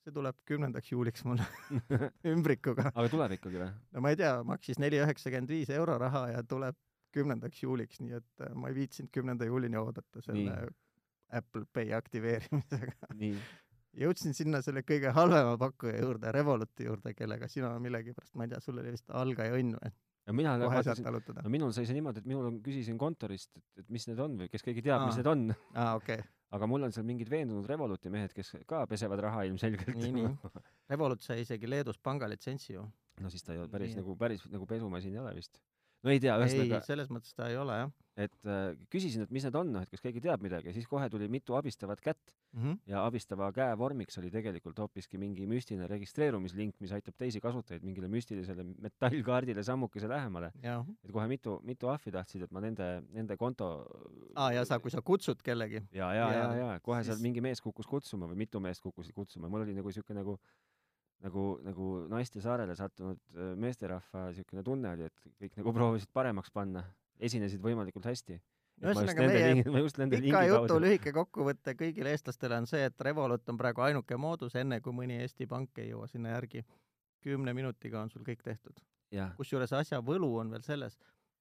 see tuleb kümnendaks juuliks mul [laughs] ümbrikuga. aga tuleb ikkagi või? no ma ei tea, maksis neli üheksakümmend viis euro raha ja tuleb kümnendaks juuliks, nii et äh, ma ei viitsinud kümnenda juulini oodata selle nii. Apple Pay aktiveerimisega. jõudsin sinna selle kõige halvema pakkuja juurde, Revoluti juurde, kellega sina millegipärast, ma ei tea, sul oli vist algaja õnn või? ja mina vaatasin, no minul sai see niimoodi, et minul küsisin kontorist, et, et mis need on või kes keegi teab, mis need on. aa, okei okay. aga mul on seal mingid veendunud Revoluti mehed, kes ka pesevad raha ilmselgelt. nii, nii. [laughs] Revolut sai isegi Leedus pangalitsentsi ju. no siis ta ei ole päris nii. nagu, päris nagu pesumasin ei ole vist no ei tea, ühesõnaga. selles mõttes ta ei ole jah. et äh, küsisin, et mis need on, noh, et kas keegi teab midagi ja siis kohe tuli mitu abistavat kätt mm -hmm. ja abistava käe vormiks oli tegelikult hoopiski mingi müstiline registreerumislink, mis aitab teisi kasutajaid mingile müstilisele metallkaardile sammukese lähemale. et kohe mitu, mitu ahvi tahtsid, et ma nende, nende konto. aa, ja sa, kui sa kutsud kellegi. ja, ja, ja, ja, ja kohe siis... seal mingi mees kukkus kutsuma või mitu meest kukkusid kutsuma, mul oli nagu siuke nagu nagu, nagu naiste saarele sattunud äh, meesterahva niisugune tunne oli, et kõik nagu proovisid paremaks panna, esinesid võimalikult hästi. ühesõnaga meie pika jutu lühike kokkuvõte kõigile eestlastele on see, et Revolut on praegu ainuke moodus, enne kui mõni Eesti pank ei jõua sinna järgi. kümne minutiga on sul kõik tehtud. kusjuures asja võlu on veel selles,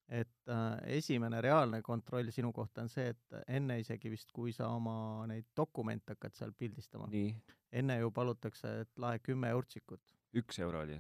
et äh, esimene reaalne kontroll sinu kohta on see, et enne isegi vist, kui sa oma neid dokumente hakkad seal pildistama, enne ju palutakse, et lae kümme eurtsikut. üks euro oli?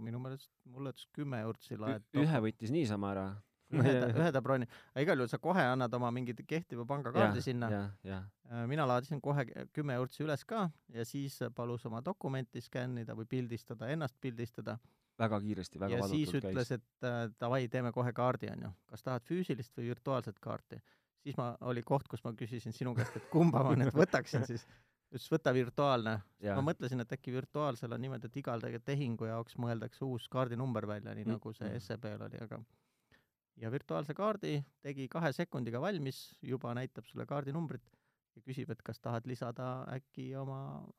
minu meelest, mulle ütles kümme eurtsi laed. ühe võttis niisama ära ühe ta, [laughs] ühe ta broni, aga igal juhul sa kohe annad oma mingi kehtiva pangakaardi sinna. Äh, mina laadisin kohe kümme eurtsi üles ka ja siis palus oma dokumenti skännida või pildistada, ennast pildistada väga kiiresti, väga ja siis ütles, et äh, davai, teeme kohe kaardi, onju. kas tahad füüsilist või virtuaalset kaarti? siis ma, oli koht, kus ma küsisin sinu käest, et kumba ma nüüd võtaksin siis. ütles, võta virtuaalne. ma mõtlesin, et äkki virtuaalsel on niimoodi, et igal tehingu jaoks mõeldakse uus kaardinumber välja, nii mm. nagu see. SEB-l oli, aga ja virtuaalse kaardi tegi kahe sekundiga valmis, juba näitab sulle kaardinumbrit ja küsib, et kas tahad lisada äkki oma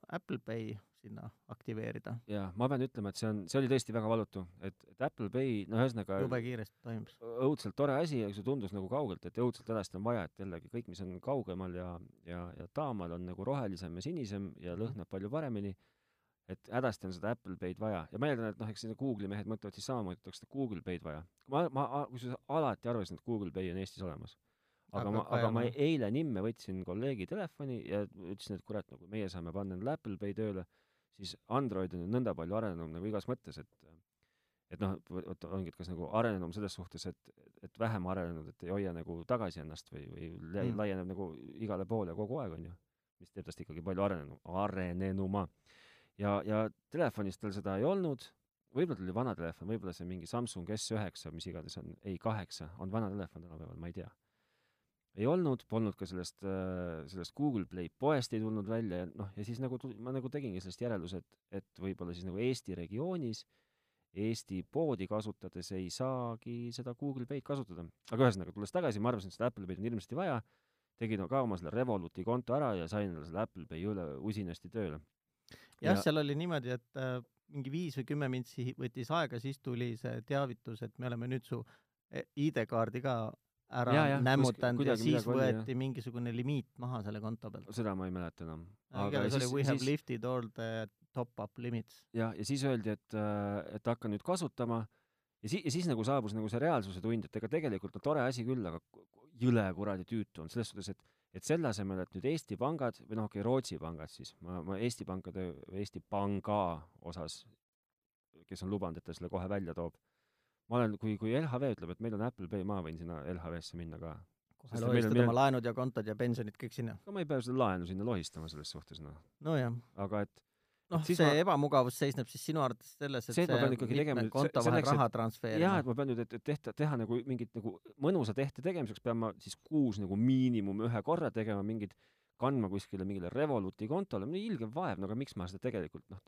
Apple Pay sinna aktiveerida. jaa, ma pean ütlema, et see on, see oli tõesti väga valutu, et, et Apple Pay, no ühesõnaga jube kiiresti toimus. õudselt tore asi, aga see tundus nagu kaugelt, et õudselt hädasti on vaja, et jällegi kõik, mis on kaugemal ja, ja, ja taamal, on nagu rohelisem ja sinisem ja mhm. lõhnab palju paremini, et hädasti on seda Apple Pay'd vaja. ja ma eeldan, et noh, eks Google'i mehed mõtlevad siis samamoodi, et oleks seda Google Pay'd vaja. ma, ma, kusjuures alati arvasin, et Google Pay on Eestis olemas aga ma, aga ma eile nimme võtsin kolleegi telefoni ja ütlesin, et kurat, nagu meie saame panna endale Apple Pay tööle, siis Android on ju nõnda palju arenenum nagu igas mõttes, et et noh, vot ongi, et kas nagu arenenum selles suhtes, et, et vähem arenenud, et ei hoia nagu tagasi ennast või, või mm. laieneb nagu igale poole kogu aeg, on ju. mis teeb tast ikkagi palju arenenu, arenenuma. ja, ja telefonis tal seda ei olnud, võib-olla tal oli vana telefon, võib-olla see mingi Samsung S9, mis iganes on, ei kaheksa, on vana telefon tänapäeval, ma ei tea ei olnud, polnud ka sellest, äh, sellest Google Play poest ei tulnud välja ja noh, ja siis nagu tuli, ma nagu tegingi sellest järelduse, et, et võib-olla siis nagu Eesti regioonis Eesti poodi kasutades ei saagi seda Google Pay'd kasutada. aga ühesõnaga, tulles tagasi, ma arvasin, et seda Apple Pay'd on hirmsasti vaja, tegin ka oma selle Revoluti konto ära ja sain selle Apple Pay üle usinasti tööle. jah ja., seal oli niimoodi, et äh, mingi viis või kümme mintsi võttis aega, siis tuli see teavitus, et me oleme nüüd su e- ID-kaardi ka ära Jaa, jah, nämmutanud ja siis võeti mingisugune limiit maha selle konto pealt. seda ma ei mäleta enam. igatahes oli we have lifted all the top-up limits. jah, ja siis öeldi, et, et hakka nüüd kasutama ja siis, ja siis nagu saabus nagu see reaalsuse tund, et ega tegelikult no tore asi küll, aga jõle kuradi tüütu on selles suhtes, et et selle asemel, et nüüd Eesti pangad või noh, okei, Rootsi pangad siis, ma, ma Eesti pankade Eesti Panga osas, kes on lubanud, et ta selle kohe välja toob, ma olen, kui, kui LHV ütleb, et meil on Apple Pay, ma võin sinna LHV-sse minna ka. kohe meil lohistad meil oma on- laenud ja kontod ja pensionid kõik sinna. no ma ei pea seda laenu sinna lohistama selles suhtes, noh. nojah, aga et noh, see ma- ebamugavus seisneb siis sinu arvates selles, et See, et ma pean ikkagi tegema konto vahel raha jaa, transferima et. ma pean nüüd, et, et tehta, teha nagu mingit nagu mõnusa tehte tegemiseks pean ma siis kuus nagu miinimum ühe korra tegema mingid, kandma kuskile mingile Revoluti kontole, ilge vaev, no aga miks ma seda tegelikult noh,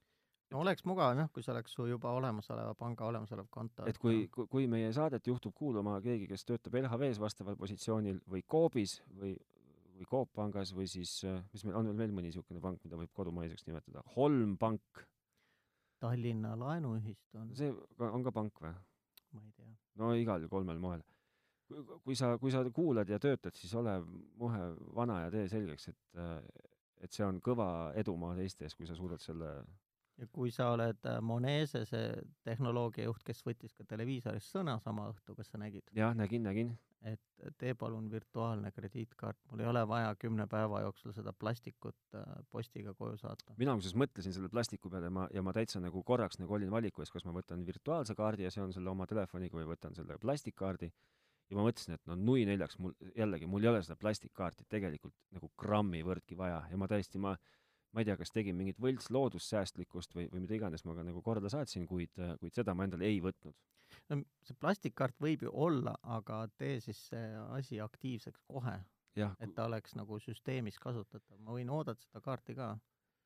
no oleks mugav jah, kui see oleks su juba olemasoleva panga olemasolev konto. et kui, kui, kui meie saadet juhtub kuulama keegi, kes töötab LHV-s vastaval positsioonil või Coopis või, või Coop pangas või siis, mis meil on veel veel mõni niisugune pank, mida võib kodumaiseks nimetada, Holm pank, Tallinna Laenuühistu on, see on ka pank või? ma ei tea. no igal kolmel moel. kui sa, kui sa kuulad ja töötad, siis ole muhe vana ja tee selgeks, et, et see on kõva edumaa teiste ees, kui sa suudad selle, ja kui sa oled äh, Monese see tehnoloogiajuht, kes võttis ka televiisoris sõna sama õhtu, kas sa nägid, jah, nägin, nägin, et tee palun virtuaalne krediitkaart, mul ei ole vaja kümne päeva jooksul seda plastikut äh, postiga koju saata. mina kusjuures mõtlesin selle plastiku peale ja ma, ja ma täitsa nagu korraks nagu olin valiku ees, kas ma võtan virtuaalse kaardi ja seon selle oma telefoniga või võtan selle plastikkaardi. Ja ma mõtlesin, et no nui neljaks mul jällegi, mul ei ole seda plastikkaarti tegelikult nagu grammi võrdki vaja. Ja ma täiesti, ma ma ei tea, kas tegin mingit võlts loodussäästlikkust või, või mida iganes ma ka nagu korda saatsin, kuid, kuid seda ma endale ei võtnud. no see plastikkaart võib ju olla, aga tee siis see asi aktiivseks kohe, et ta oleks nagu süsteemis kasutatav, ma võin oodata seda kaarti ka.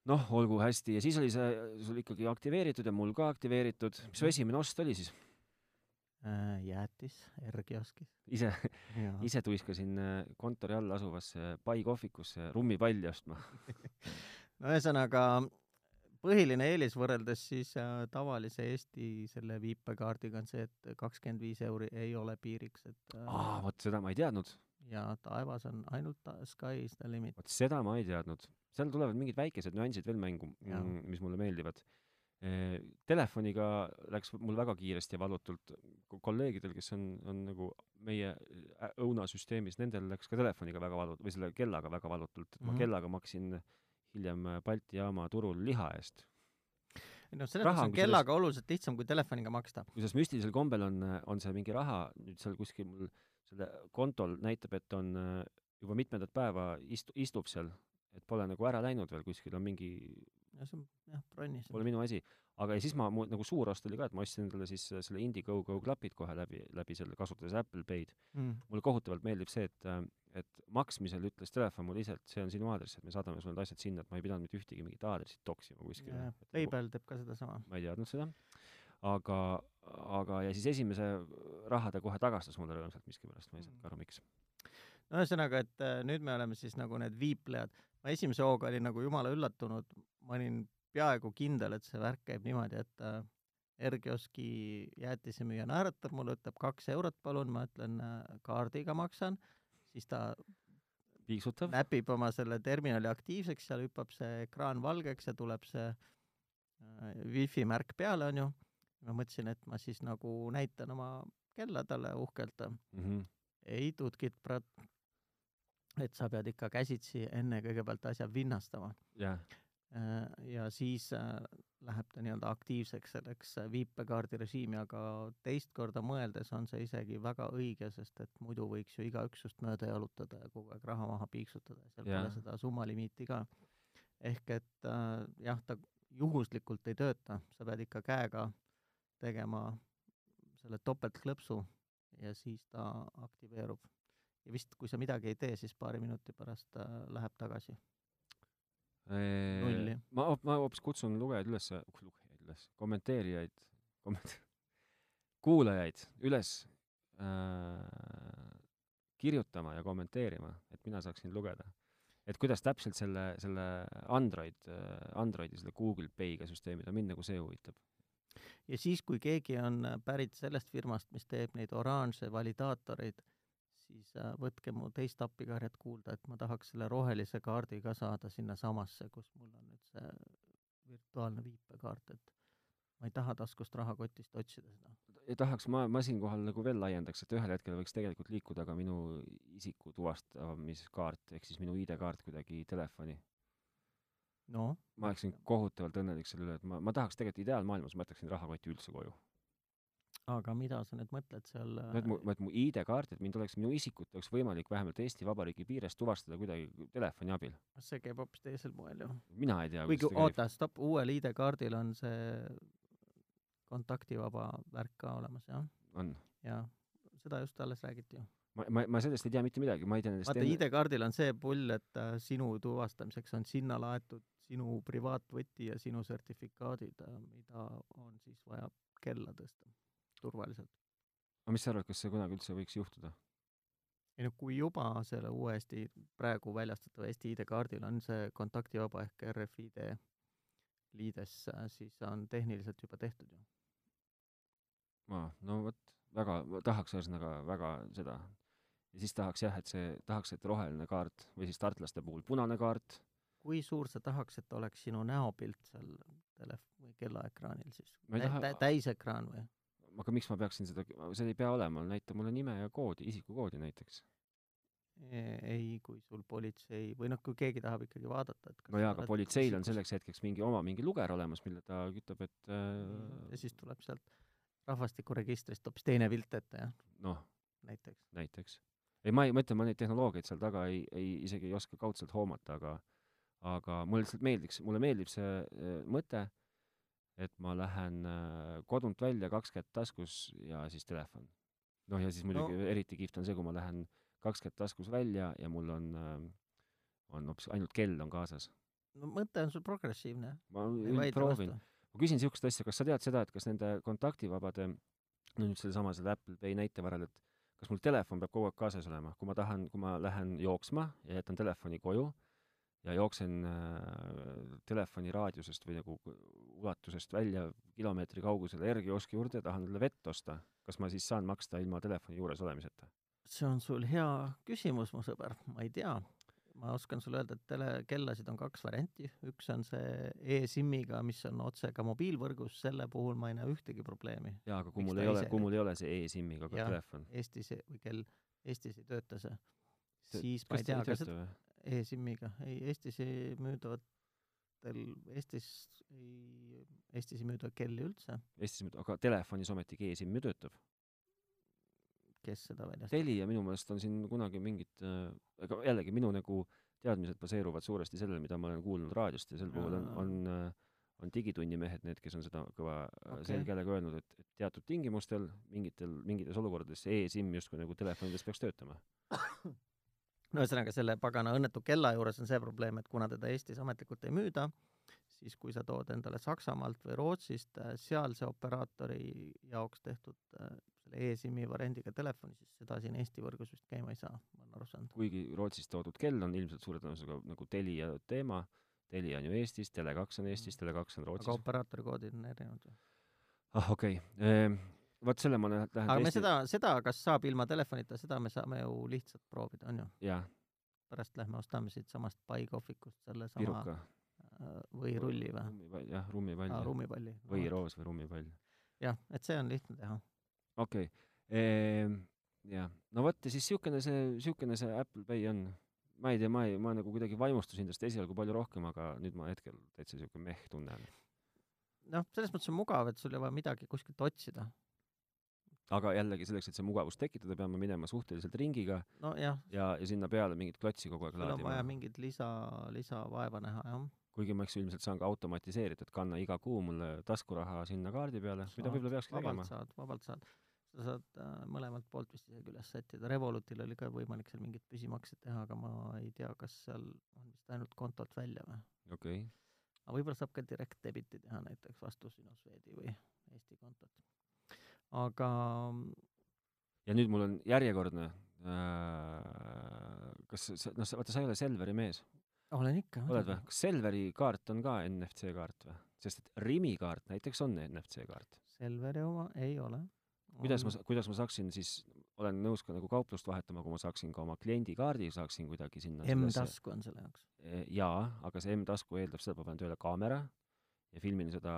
noh, olgu hästi ja siis oli see sul ikkagi aktiveeritud ja mul ka aktiveeritud, mis su esimene ost oli siis? Äh, jäätis R-kioskis. ise, ise tuiskasin äh, kontori all asuvasse pai kohvikusse rummipalli ostma. [laughs] no ühesõnaga, põhiline eelis võrreldes siis äh, tavalise Eesti selle viipekaardiga on see, et kakskümmend viis euri ei ole piiriks, et äh, aa, vot seda ma ei teadnud, ja taevas on ainult sky is the limit. vot seda ma ei teadnud. seal tulevad mingid väikesed nüansid veel mängu Jaa., mis mulle meeldivad. Telefoniga läks mul väga kiiresti ja valutult, kolleegidel, kes on, on nagu meie õunasüsteemis, nendel läks ka telefoniga väga valut- või selle kellaga väga valutult, et ma Mhm. kellaga maksin hiljem Balti jaama turul liha eest. no selles mõttes on kellaga oluliselt lihtsam kui telefoniga maksta. kusjuures müstilisel kombel on, on see mingi raha nüüd seal kuskil mul selle kontol näitab, et on äh, juba mitmendat päeva istu-, istub seal, et pole nagu ära läinud veel kuskil, on mingi, ja see on jah, bronnis. pole minu asi. aga ja siis ma, mu nagu suur ost oli ka, et ma ostsin endale siis äh, selle Indiegogo klapid kohe läbi, läbi selle, kasutades Apple Pay'd. mm.. mulle kohutavalt meeldib see, et, et maksmisel ütles telefon mulle ise, et see on sinu aadress, et me saadame sulle need asjad sinna, et ma ei pidanud mitte ühtegi mingit aadressit toksima kuskile. PayPal teeb ka sedasama. ma ei teadnud seda, aga, aga ja siis esimese raha ta kohe tagastas mulle rõõmsalt miskipärast, ma ei saanud ka aru, miks. no ühesõnaga, et äh, nüüd me oleme siis nagu need viiplejad. ma esimese hooga olin nagu jumala üllatunud, ma olin peaaegu kindel, et see värk käib niimoodi, et äh, R-kioski jäätisemüüja naeratab mulle, ütleb kaks eurot palun, ma ütlen äh, kaardiga maksan, siis ta piiksutav, näpib oma selle terminali aktiivseks, seal hüppab see ekraan valgeks ja tuleb see äh, wifi märk peale, onju. ma mõtlesin, et ma siis nagu näitan oma kella talle uhkelt mm. -hmm. ei tutkit, brat. et sa pead ikka käsitsi enne kõigepealt asja vinnastama jah, Äh, ja siis äh, läheb ta nii-öelda aktiivseks selleks äh, viipekaardi režiimi, aga teist korda mõeldes on see isegi väga õige, sest et muidu võiks ju igaüks just mööda jalutada ja kogu aeg raha maha piiksutada ja seal Jah. pole seda summalimiiti ka. ehk et äh, jah, ta juhuslikult ei tööta, sa pead ikka käega tegema selle topeltklõpsu ja siis ta aktiveerub. ja vist, kui sa midagi ei tee, siis paari minuti pärast äh, läheb tagasi. Nulli. ma, ma hoopis kutsun lugejaid üles, lugejaid üles, kommenteerijaid, komment-, kuulajaid üles äh, kirjutama ja kommenteerima, et mina saaksin lugeda. et kuidas täpselt selle, selle Android, Androidi selle Google Pay'ga süsteemiga, mind nagu see huvitab. ja siis, kui keegi on pärit sellest firmast, mis teeb neid oranže validaatoreid, siis äh, võtke mu teist appikarjet kuulda, et ma tahaks selle rohelise kaardi ka saada sinnasamasse, kus mul on nüüd see virtuaalne viipekaart, et ma ei taha taskust rahakotist otsida seda. ja tahaks, ma, ma siinkohal nagu veel laiendaks, et ühel hetkel võiks tegelikult liikuda ka minu isiku tuvastamiskaart ehk siis minu ID-kaart kuidagi telefoni. no ma oleksin kohutavalt õnnelik selle üle, et ma, ma tahaks tegelikult ideaalmaailmas, ma jätaksin rahakoti üldse koju. Aga mida sa nüüd mõtled seal no et mu, et mu ID-kaart, et mind oleks, minu isikut oleks võimalik vähemalt Eesti Vabariigi piires tuvastada kuidagi telefoni abil. see käib hoopis teisel moel ju. mina ei tea, kuigi oota, stopp, uuel ID-kaardil on see kontaktivaba värk ka olemas, jah? on? jaa, seda just alles räägiti ju. ma, ma, ma sellest ei tea mitte midagi, ma ei tea nendest vaata enne... ID-kaardil on see pull, et äh, sinu tuvastamiseks on sinna laetud sinu privaatvõti ja sinu sertifikaadid, äh, mida on siis vaja kella tõsta turvaliselt. aga mis sa arvad, kas see kunagi üldse võiks juhtuda? ei no kui juba selle uue Eesti, praegu väljastatava Eesti ID-kaardil on see kontaktivaba ehk RFID liides, siis on tehniliselt juba tehtud ju aa, no vot, väga, tahaks ühesõnaga väga seda. ja siis tahaks jah, et see, tahaks, et roheline kaart või siis tartlaste puhul punane kaart. kui suur sa tahaks, et oleks sinu näopilt seal telef- või kellaekraanil siis? Taha... Tä täisekraan või? Aga miks ma peaksin seda, see ei pea olema, näita mulle nime ja koodi, isikukoodi näiteks. ei, kui sul politsei või noh, kui keegi tahab ikkagi vaadata, et no jaa, aga politseil on selleks hetkeks mingi oma mingi luger olemas, mille ta ütleb, et äh... ja siis tuleb sealt rahvastikuregistrist hoopis teine pilt ette, jah? noh, näiteks. näiteks. ei, ma ei, ma ütlen, ma neid tehnoloogiaid seal taga ei, ei, isegi ei oska kaudselt hoomata, aga aga mulle lihtsalt meeldiks, mulle meeldib see äh, mõte, et ma lähen äh, kodunt välja, kaks kätt taskus ja siis telefon. noh, ja siis muidugi no. eriti kihvt on see, kui ma lähen kaks kätt taskus välja ja mul on äh,, on hoopis ainult kell on kaasas. no mõte on sul progressiivne. ma proovin ma küsin niisugust asja, kas sa tead seda, et kas nende kontaktivabade, no nüüd sellesama selle Apple Pay näite varal, et kas mul telefon peab kogu aeg kaasas olema, kui ma tahan, kui ma lähen jooksma ja jätan telefoni koju ja jooksen äh, telefoni raadiusest või nagu ulatusest välja kilomeetri kaugusele R-kioski juurde ja tahan talle vett osta, kas ma siis saan maksta ilma telefoni juures olemiseta? see on sul hea küsimus, mu sõber, ma ei tea. Ma oskan sulle öelda, et telekellasid on kaks varianti, üks on see e-SIM-iga, mis on otse ka mobiilvõrgus, selle puhul ma ei näe ühtegi probleemi. jaa, aga kui mul ei ole, kui mul ei ole see e-SIM-iga telefon. Eestis või kell, Eestis ei tööta see, siis ma ei tea, kas e-SIM-iga, ei, Eestis ei müüdavatel, Eestis ei, Eestis ei müüda kelli üldse. Eestis müüda, aga telefonis ometigi e-SIM ju töötab kes seda väljastab? Telia minu meelest on siin kunagi mingid, ega jällegi minu nagu teadmised baseeruvad suuresti sellel, mida ma olen kuulnud raadiost ja sel puhul on, on, on Digitunni mehed need, kes on seda kõva okay. selge häälega öelnud, et, et teatud tingimustel, mingitel, mingites olukordades see e-SIM justkui nagu telefonides peaks töötama. [coughs] no ühesõnaga, selle pagana õnnetu kella juures on see probleem, et kuna teda Eestis ametlikult ei müüda, siis kui sa tood endale Saksamaalt või Rootsist sealse operaatori jaoks tehtud selle e-SIM-i variandiga telefoni, siis seda siin Eesti võrgus vist käima ei saa, ma olen aru saanud. kuigi Rootsis toodud kell on ilmselt suure tõenäosusega nagu Telia teema, Telia on ju Eestis, Tele2 on Eestis, mm. Tele2 on Rootsis. aga operaatori koodid on erinevad või? ah, okei okay. ehm,. Vot selle ma lähen aga me seda, seda, kas saab ilma telefonita, seda me saame ju lihtsalt proovida, on ju? pärast lähme ostame siitsamast pai kohvikust selle sama Piruka. Äh, või rulli või? jah, rummipall ah,. rummipalli. või roos või rummipall. jah, et see on lihtne teha okei okay. ehm,, jah, no vot ja siis niisugune see, niisugune see Apple Pay on. ma ei tea, ma ei, ma nagu kuidagi vaimustusin tast esialgu palju rohkem, aga nüüd ma hetkel täitsa niisugune meh tunnen. noh, selles mõttes on mugav, et sul ei ole vaja midagi kuskilt otsida. Aga jällegi selleks, et see mugavust tekitada, peame minema suhteliselt ringiga no, ja, ja, ja sinna peale mingit klotsi kogu aeg sul laadima. on vaja mingit lisa, lisavaeva näha, jah kuigi ma eks ilmselt saan ka automatiseeritud, kanna iga kuu mulle taskuraha sinna kaardi peale, mida võib-olla peakski tegema. saad, vabalt saad sa saad äh, mõlemalt poolt vist isegi üles sättida, Revolutil oli ka võimalik seal mingit püsimakset teha, aga ma ei tea, kas seal on vist ainult kontolt välja või. okei okay.. aga võib-olla saab ka direct debit'i teha näiteks vastu sinu Swedi või Eesti kontot. Aga ja nüüd mul on järjekordne, äh, kas sa, noh, vaata, sa ei ole Selveri mees, olen ikka. oled või? kas Selveri kaart on ka NFC kaart või? sest et Rimi kaart näiteks on NFC kaart. Selveri oma ei ole. kuidas ma, kuidas ma saaksin siis, olen nõus ka nagu kauplust vahetama, kui ma saaksin ka oma kliendikaardi, saaksin kuidagi sinna M-tasku on selle jaoks. jaa, aga see M-tasku eeldab seda, et ma panen tööle kaamera ja filmin seda,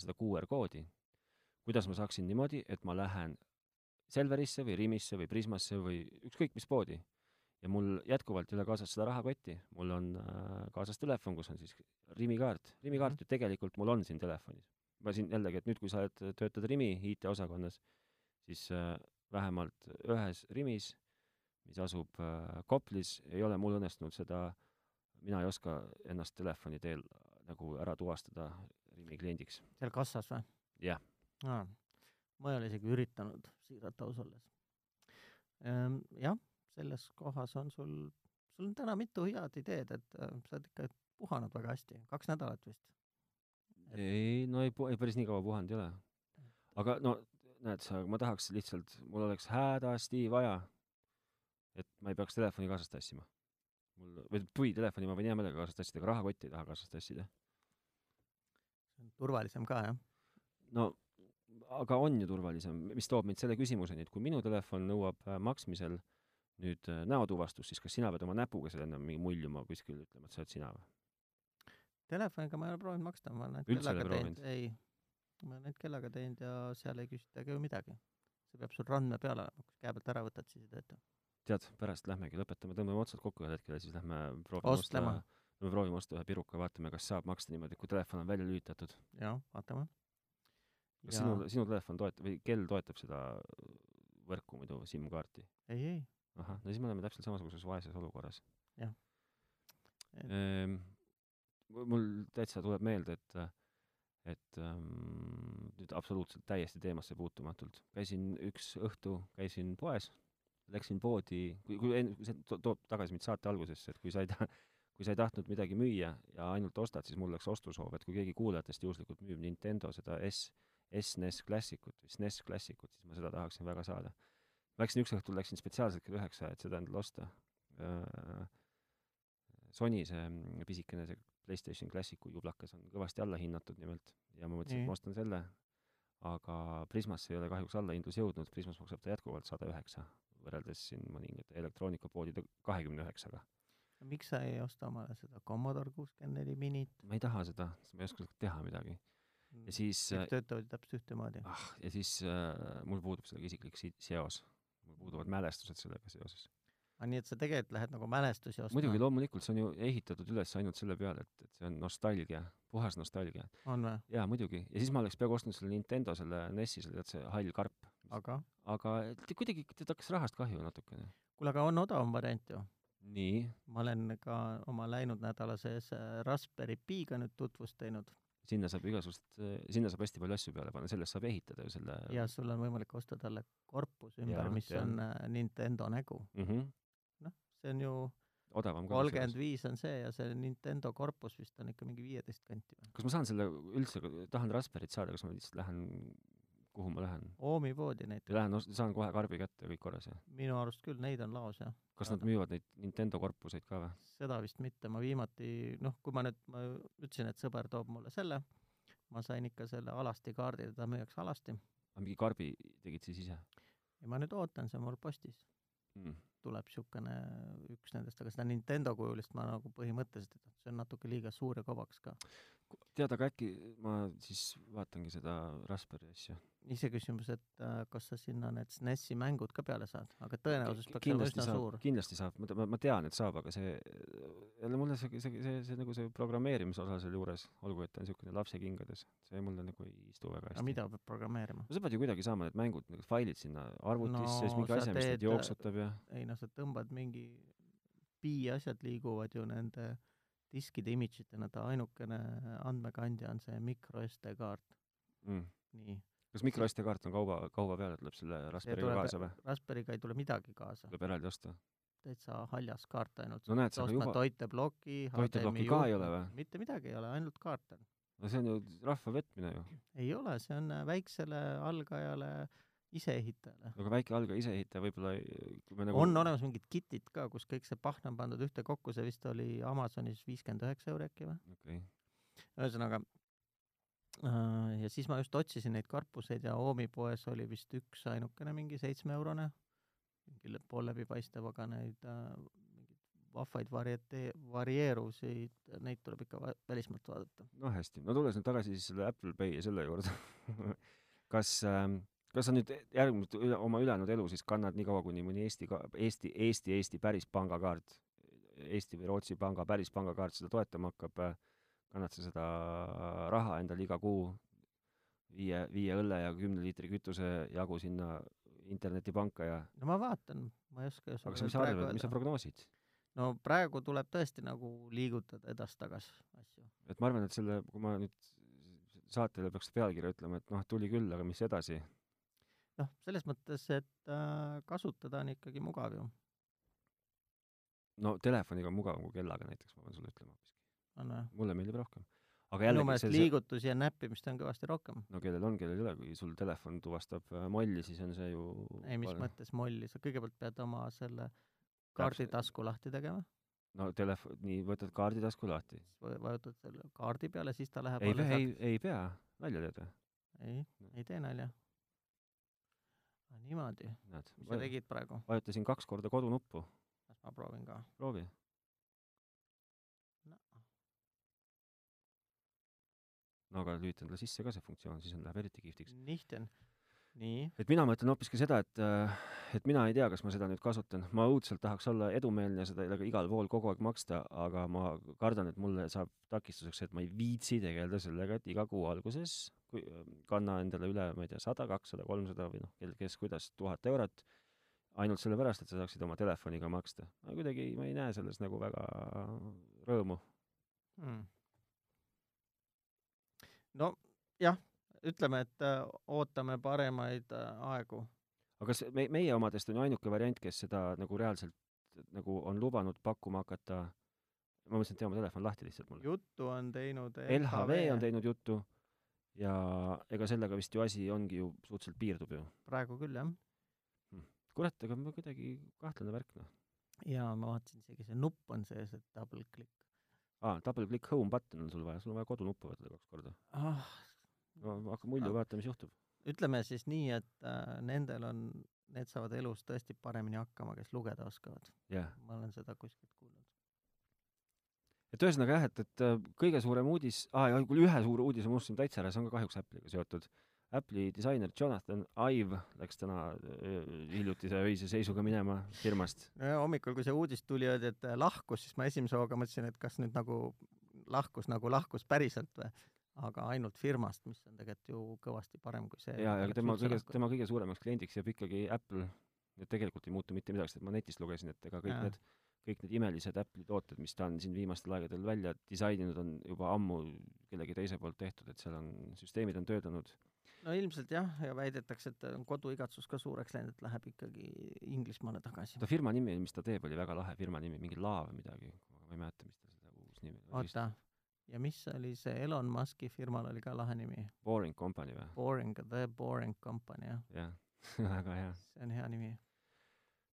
seda QR koodi. Kuidas ma saaksin niimoodi, et ma lähen Selverisse või Rimisse või Prismasse või ükskõik mis poodi ja mul jätkuvalt ei ole kaasas seda rahakotti, mul on äh, kaasas telefon, kus on siis Rimi kaart. Rimi kaart Mhm. ju tegelikult mul on siin telefonis. ma siin jällegi, et nüüd, kui sa oled, töötad Rimi IT-osakonnas, siis äh, vähemalt ühes Rimis, mis asub äh, Koplis, ei ole mul õnnestunud seda, mina ei oska ennast telefoni teel nagu ära tuvastada Rimi kliendiks. seal kassas või? Jah. Aa, ma ei ole isegi üritanud, siiralt aus olles. jah, selles kohas on sul, sul on täna mitu head ideed, et äh, sa oled ikka puhanud väga hästi, kaks nädalat vist. Et- ei, no ei, ei päris nii kaua puhanud ei ole. aga no näed sa, ma tahaks lihtsalt, mul oleks hädasti vaja, et ma ei peaks telefoni kaasas tassima. mul, või või telefoni ma võin hea meelega kaasas tassida, aga rahakotti ei taha kaasas tassida. see on turvalisem ka, jah? no aga on ju turvalisem, mis toob mind selle küsimuseni, et kui minu telefon nõuab äh, maksmisel nüüd äh, näotuvastust, siis kas sina pead oma näpuga seal enne mingi muljuma kuskil ütlema, et sa oled sina või? telefoniga ma ei ole proovinud maksta, ma olen ainult kellaga teinud, ei, ma olen ainult kellaga teinud ja seal ei küsitagi ju midagi. see peab sul randme peal olema, kui käe pealt ära võtad, siis ei tööta. tead, pärast lähmegi, lõpetame, tõmbame otsad kokku ühel hetkel ja siis lähme proovime osta, proovime osta ühe piruka, vaatame, kas saab maksta niimoodi, kui telefon on välja lülitatud. jah, vaatame. Kas sinu, sinu telefon toetab või kell toetab seda võrku muidu, SIM-kaarti? ei, ei, ahah, no siis me oleme täpselt samasuguses vaeses olukorras. Jah. Ehm, mul täitsa tuleb meelde, et, et ähm, nüüd absoluutselt täiesti teemasse puutumatult. käisin üks õhtu, käisin poes, läksin poodi, kui, kui en-, see to- toob tagasi mind saate algusesse, et kui sa ei ta-, kui sa ei tahtnud midagi müüa ja ainult ostad, siis mul läks ostusoov, et kui keegi kuulajatest juhuslikult müüb Nintendo seda S, SNES Classicut või SNES Classicut, siis ma seda tahaksin väga saada. Läksin üks õhtul, läksin spetsiaalselt kell üheksa, et seda endale osta. Sony see mm, pisikene see PlayStation Classicu jublakas on kõvasti allahinnatud nimelt ja ma mõtlesin, et Nii. ma ostan selle, aga Prismasse ei ole kahjuks allahindlus jõudnud, Prismas maksab ta jätkuvalt sada üheksa, võrreldes siin mõningate elektroonikapoodide kahekümne üheksaga. miks sa ei osta omale seda Commodore kuuskümmend neli minit? ma ei taha seda, sest ma ei oska teha midagi. Ja siis äh, kõik töötavad ju täpselt ühtemoodi. ah, ja siis äh, mul puudub sellega isiklik si-, seos. mul puuduvad mälestused sellega seoses. aga nii, et sa tegelikult lähed nagu mälestusi ostma? muidugi, loomulikult, see on ju ehitatud üles ainult selle peale, et, et see on nostalgia, puhas nostalgia. on või? jaa, muidugi. ja siis ma oleks peaaegu ostnud selle Nintendo, selle NES-i, selle, tead, see hall karp. aga? aga kuidagi tead hakkas rahast kahju natukene. kuule, aga on odavam variant ju. nii, ma olen ka oma läinud nädala sees äh, Raspberry Piga nüüd tutvust teinud sinna saab igasugust, sinna saab hästi palju asju peale panna, sellest saab ehitada ju selle ja sul on võimalik osta talle korpus ümber, mis tean. on äh, Nintendo nägu. mm -hmm. noh, see on ju odavam ka. kolmkümmend viis on see ja see Nintendo korpus vist on ikka mingi viieteist kanti või? kas ma saan selle üldse, tahan Raspberryt saada, kas ma lihtsalt lähen, kuhu ma lähen? Oomi poodi näiteks. lähen, saan kohe karbi kätte ja kõik korras, jah? minu arust küll, neid on laos jah. kas nad müüvad neid Nintendo korpuseid ka või? seda vist mitte, ma viimati, noh, kui ma nüüd, ma ütlesin, et sõber toob mulle selle, ma sain ikka selle alasti kaardi, teda müüakse alasti aga mingi karbi tegid siis ise ja ma nüüd ootan, see on mul postis. mm.? tuleb niisugune üks nendest, aga seda Nintendo kujulist ma nagu põhimõtteliselt, et see on natuke liiga suur ja kobaks ka. tead, aga äkki ma siis vaatangi seda Raspberry asja. Iseküsimus, et äh, kas sa sinna need SNESi mängud ka peale saad, aga tõenäosus peaks olema üsna saab suur. kindlasti saab, ma, ma, tean, et saab, aga see, jälle mulle see, see, see, see, nagu see programmeerimise osa seal juures, olgu, et ta on niisugune lapsekingades, see mulle nagu ei istu väga aga hästi. mida peab programmeerima? no sa pead ju kuidagi saama need mängud, need failid sinna arvutisse No siis mingi asja, mis neid jooksutab ja ei noh, sa tõmbad mingi, pi-asjad liiguvad ju nende diskide imidžitena, ta ainukene andmekandja on see micro SD kaart. mm. nii, kas microSD kaart on kauba, kauba peale, tuleb selle Raspberry'ga kaasa või? Raspberry'ga ei tule midagi kaasa, tuleb eraldi osta? täitsa haljas kaart ainult. no näed sa, juba, toiteploki, toiteplokki ka ei ole või? mitte midagi ei ole, ainult kaart on. no see on ju rahva petmine ju. ei ole, see on äh, väiksele algajale iseehitajale. aga väike algaja iseehitaja võib-olla, kui me nagu on olemas mingid kitid ka, kus kõik see pahna on pandud ühtekokku, see vist oli Amazonis viiskümmend üheksa euri äkki või? okei, ühesõnaga äh, ja siis ma just otsisin neid karpuseid ja Oomi poes oli vist üks ainukene mingi seitsmeeurone, mingi pool läbipaistev, aga neid äh, mingeid vahvaid varietee-, varieerusid, neid tuleb ikka välismaalt vaadata. no hästi, no tulles nüüd tagasi siis selle Apple Pay ja selle juurde, [laughs] kas ähm, kas sa nüüd järgmist oma ülejäänud elu siis kannad nii kaua, kuni mõni Eesti Eesti, Eesti, Eesti päris pangakaart, Eesti või Rootsi panga päris pangakaart seda toetama hakkab, kannad sa seda raha endale iga kuu viie, viie õlle ja kümne liitri kütuse jagu sinna internetipanka ja no ma vaatan, ma ei oska aga mis sa arvad, mis sa prognoosid? no praegu tuleb tõesti nagu liigutada edasi-tagasi asju. et ma arvan, et selle, kui ma nüüd saatele peaks pealkirja ütlema, et noh, tuli küll, aga mis edasi, noh, selles mõttes, et äh, kasutada on ikkagi mugav ju, no telefoniga on mugavam kui kellaga näiteks, ma pean sulle ütlema hoopiski. On või? mulle meeldib rohkem. aga minu jällegi meelest see, see, liigutusi ja näppimist on kõvasti rohkem. no kellel on, kellel ei ole, kui sul telefon tuvastab äh, molli, siis on see ju ei, mis mõttes molli, sa kõigepealt pead oma selle kaarditasku lahti tegema, no telefon, nii, võtad kaarditasku lahti. vajutad selle kaardi peale, siis ta läheb ei, ei, ei pea, nalja teed või? ei, ei tee nalja. niimoodi, näed, mis sa tegid praegu, vajutasin kaks korda kodunuppu, las ma proovin ka proovi. no.. No aga lülita endale sisse ka see funktsioon, siis on, läheb eriti kihvtiks. Nihten, nii, et mina mõtlen hoopiski seda, et, et mina ei tea, kas ma seda nüüd kasutan. ma õudselt tahaks olla edumeelne ja seda igal pool kogu aeg maksta, aga ma kardan, et mulle saab takistuseks, et ma ei viitsi tegeleda sellega, et iga kuu alguses kui kanna endale üle, ma ei tea, sada, kakssada, kolmsada või noh, kel, kes kuidas, tuhat eurot, ainult sellepärast, et sa saaksid oma telefoniga maksta. ma kuidagi, ma ei näe selles nagu väga rõõmu. mm.. No jah, ütleme, et äh, ootame paremaid äh, aegu. aga kas me, meie omadest on ainuke variant, kes seda nagu reaalselt nagu on lubanud pakkuma hakata, ma mõtlesin, et tee oma telefon lahti lihtsalt mulle. juttu on teinud LHV on teinud juttu ja ega sellega vist ju asi ongi ju suhteliselt piirdub ju. praegu küll jah, kurat, aga ma kuidagi kahtlane värk noh. ja ma vaatasin isegi see nupp on sees, et double click aa, double click home button on sul vaja, sul on vaja kodunuppu vajutada kaks korda. ah,. no hakka mulju Ah. vaata, mis juhtub. ütleme siis nii, et äh, nendel on, need saavad elus tõesti paremini hakkama, kes lugeda oskavad. jah. ma olen seda kuskilt kuulnud. et ühesõnaga jah, et, et äh, kõige suurem uudis, aa ja kuule ühe suure uudise ma unustasin täitsa ära, see on ka kahjuks Apple'iga seotud. Apple'i disainer Jonathan Ive läks täna öö, hiljutise öise seisuga minema firmast. ja hommikul, kui see uudis tuli, öeldi, et äh, lahkus, siis ma esimese hooga mõtlesin, et kas nüüd nagu lahkus nagu lahkus päriselt või, aga ainult firmast, mis on tegelikult ju kõvasti parem kui see. ja, ja tema kõige, tema kõige suuremaks kliendiks jääb ikkagi Apple. et tegelikult ei muutu mitte midagi, sest ma netist lugesin, et ega kõik Jaa. need, kõik need imelised Apple'i tooted, mis ta on siin viimastel aegadel välja disaininud, on juba ammu kellegi teise poolt tehtud, et seal on, süsteemid on töötanud. No ilmselt jah, ja väidetakse, et on koduigatsus ka suureks läinud, et läheb ikkagi Inglismaale tagasi ta. firma nimi, mis ta teeb, oli väga lahe firma nimi, mingi Laa või midagi, ma ei mäleta, mis ta seda uus nimi oli. oota, ja mis oli see Elon Musk'i firmal oli ka lahe nimi? Boring Company või? Boring, The Boring Company jah, jah, [laughs] väga hea. see on hea nimi.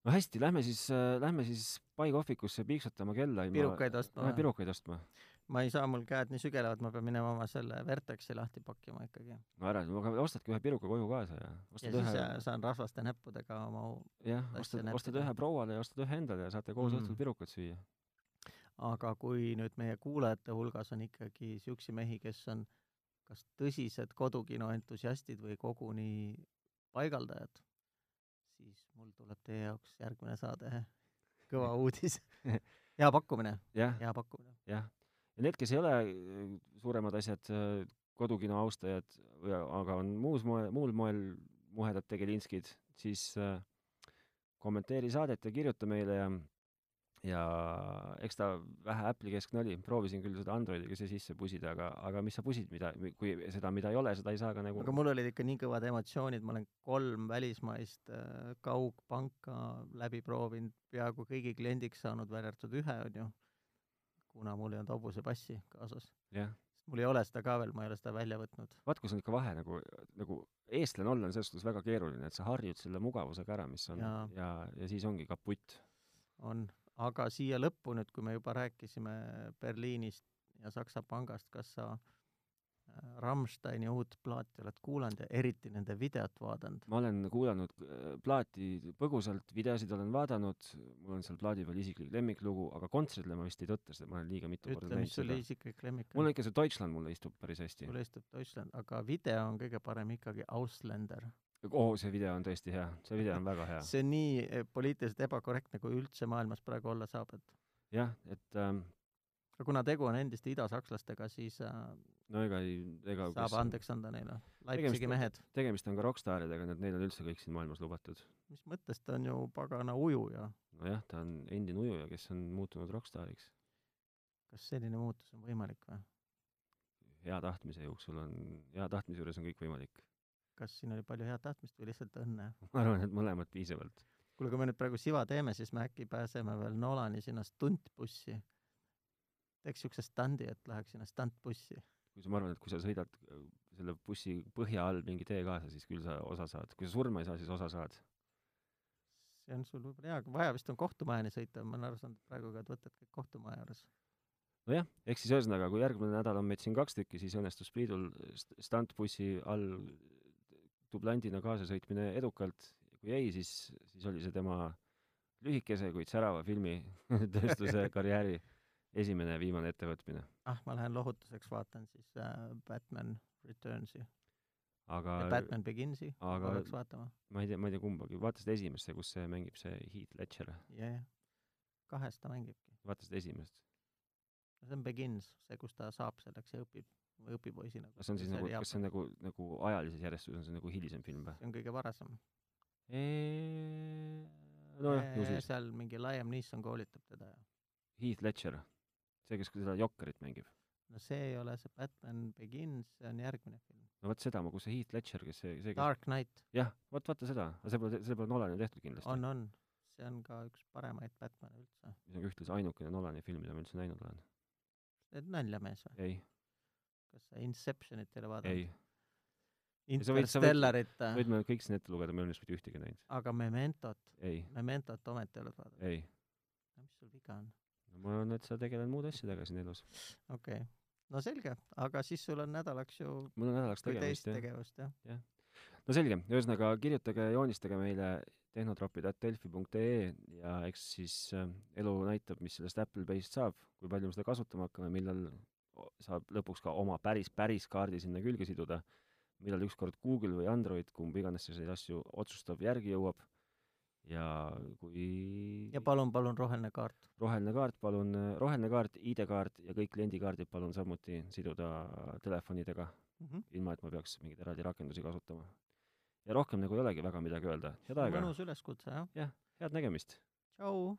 no hästi, lähme siis äh,, lähme siis pai kohvikusse piiksutama kella. Pirukaid ostma Lähme pirukaid ostma. Ma ei saa, mul käed nii sügelevad, ma pean minema oma selle Vertexi lahti pakkima ikkagi. no ära, ostadki ühe piruka koju kaasa ja ja ostad siis ühe äh, saan rasvaste näppudega oma, jah, ostad, ostad ühe prouale ja ostad ühe endale ja saate koos Mm. õhtul pirukat süüa. aga kui nüüd meie kuulajate hulgas on ikkagi siuksi mehi, kes on kas tõsised kodukino entusiastid või koguni paigaldajad, siis mul tuleb teie jaoks järgmine saade kõva uudis. [laughs] hea pakkumine, hea pakkumine. jah. Ja need, kes ei ole äh, suuremad asjad, kodukino austajad, aga on muus moel, muul moel muhedad tegelinskid, siis äh, kommenteeri saadet ja kirjuta meile ja ja eks ta vähe Apple'i keskne oli, proovisin küll seda Androidiga siia sisse pusida, aga, aga mis sa pusid, mida, kui seda, mida ei ole, seda ei saa ka nagu aga mul olid ikka nii kõvad emotsioonid, ma olen kolm välismaist äh, kaugpanka läbi proovinud, peaaegu kõigi kliendiks saanud, välja arvatud ühe onju, kuna mul ei olnud hobusepassi kaasas. jah, mul ei ole seda ka veel, ma ei ole seda välja võtnud. vaat kus on ikka vahe nagu, nagu eestlane olla on selles suhtes väga keeruline, et sa harjud selle mugavusega ära, mis on Jaa. ja, ja siis ongi kaputt. on, aga siia lõppu nüüd, kui me juba rääkisime Berliinist ja Saksa pangast, kas sa äh, Rammsteini uut plaati oled kuulanud ja eriti nende videot vaadanud? ma olen kuulanud äh, plaati põgusalt, videosid olen vaadanud, mul on seal plaadi peal isiklik lemmiklugu, aga kontserdile ma vist ei tõtta seda, ma olen liiga mitu korda ütle, näinud mis sul seda. isiklik lemmik mul on on. ikka see Deutschland mulle istub päris hästi. sul istub Deutschland, aga video on kõige parem ikkagi Ausländer. oo, see video on tõesti hea, see video on väga hea. [laughs] see on nii eh, poliitiliselt ebakorrektne, kui üldse maailmas praegu olla saab, et jah, et ähm, kuna tegu on endiste idasakslastega, siis äh, no ega ei, ega saab kes- andeks anda neile. Leipzigi mehed, tegemist on ka rokkstaaridega, nii et neil on üldse kõik siin maailmas lubatud. mis mõttes ta on ju pagana ujuja, nojah, ta on endine ujuja, kes on muutunud rokkstaariks. kas selline muutus on võimalik või? hea tahtmise jooksul on, hea tahtmise juures on kõik võimalik. kas siin oli palju head tahtmist või lihtsalt õnne? [laughs] ma arvan, et mõlemad piisavalt. kuule, kui me nüüd praegu siva teeme, siis me äkki pääseme veel Nolani sinna stuntbussi. Teeks siukse standi, et läheks sinna stuntbussi. kui sa, ma arvan, et kui sa sõidad äh, selle bussi põhja all mingi tee kaasa, siis küll sa osa saad. kui sa surma ei saa, siis osa saad. see on sul võib-olla hea, aga vaja vist on kohtumajani sõita, ma olen aru saanud, et praegu käivad võtted kõik kohtumaja juures. nojah, ehk siis ühesõnaga, kui järgmine nädal on meid siin kaks tükki, siis õnnestus Priidul st- stuntbussi all dublandina kaasa sõitmine edukalt. kui ei, siis, siis oli see tema lühikese, kuid särava filmitööstuse [laughs] karjääri esimene ja viimane ettevõtmine. ah, ma lähen lohutuseks vaatan siis äh, Batman Returnsi aga ja Batman Beginsi aga korraks vaatama. ma ei tea, ma ei tea kumbagi, vaata seda esimest, kus see mängib see Heath Ledger, jah, jah. kahes ta mängibki. vaata seda esimest. see on Begins, see, kus ta saab selleks ja õpib või õpipoisina. kas see on siis nagu, kas see on nagu, nagu ajalises järjestuses on see nagu hilisem film või? see on kõige varasem. nojah, ju siis. seal mingi Liam Neeson koolitab teda ja Heath Ledger, see, kes seda Jokkerit mängib. no see ei ole see Batman Begins, see on järgmine film. no vot seda, kus see Heath Ledger, kes see, see, Dark Knight jah, vot vaata seda, aga see pole, see pole Nolani tehtud kindlasti. on, on, see on ka üks paremaid Batman'e üldse. mis on ühtlasi ainukene Nolani film, mida ma üldse näinud olen. teed nalja, mees või? ei, kas sa Inceptionit ei ole vaadanud? ei, Interstellarit, võid ma kõik siin ette lugeda, ma ei ole vist mitte ühtegi näinud. aga Mementot, ei, Mementot ometi oled vaadanud? ei. no mis sul viga on? No ma arvan, et sa tegeled muude asjadega siin elus. okei okay., no selge, aga siis sul on nädalaks ju mul on nädalaks teist jah. tegevust jah. no selge, ühesõnaga kirjutage ja joonistage meile tehnotropid.delfi.ee ja eks siis äh, elu näitab, mis sellest Apple Pay'st saab, kui palju me seda kasutama hakkame, millal saab lõpuks ka oma päris, päris kaardi sinna külge siduda, millal ükskord Google või Android, kumb iganes selliseid asju otsustab, järgi jõuab ja kui ja palun, palun roheline kaart. roheline kaart, palun, roheline kaart, ID-kaart ja kõik kliendikaardid palun samuti siduda telefonidega, ilma et ma peaks mingeid eraldi rakendusi kasutama. ja rohkem nagu ei olegi väga midagi öelda, head aega, mõnus üleskutse jah. head nägemist! tšau.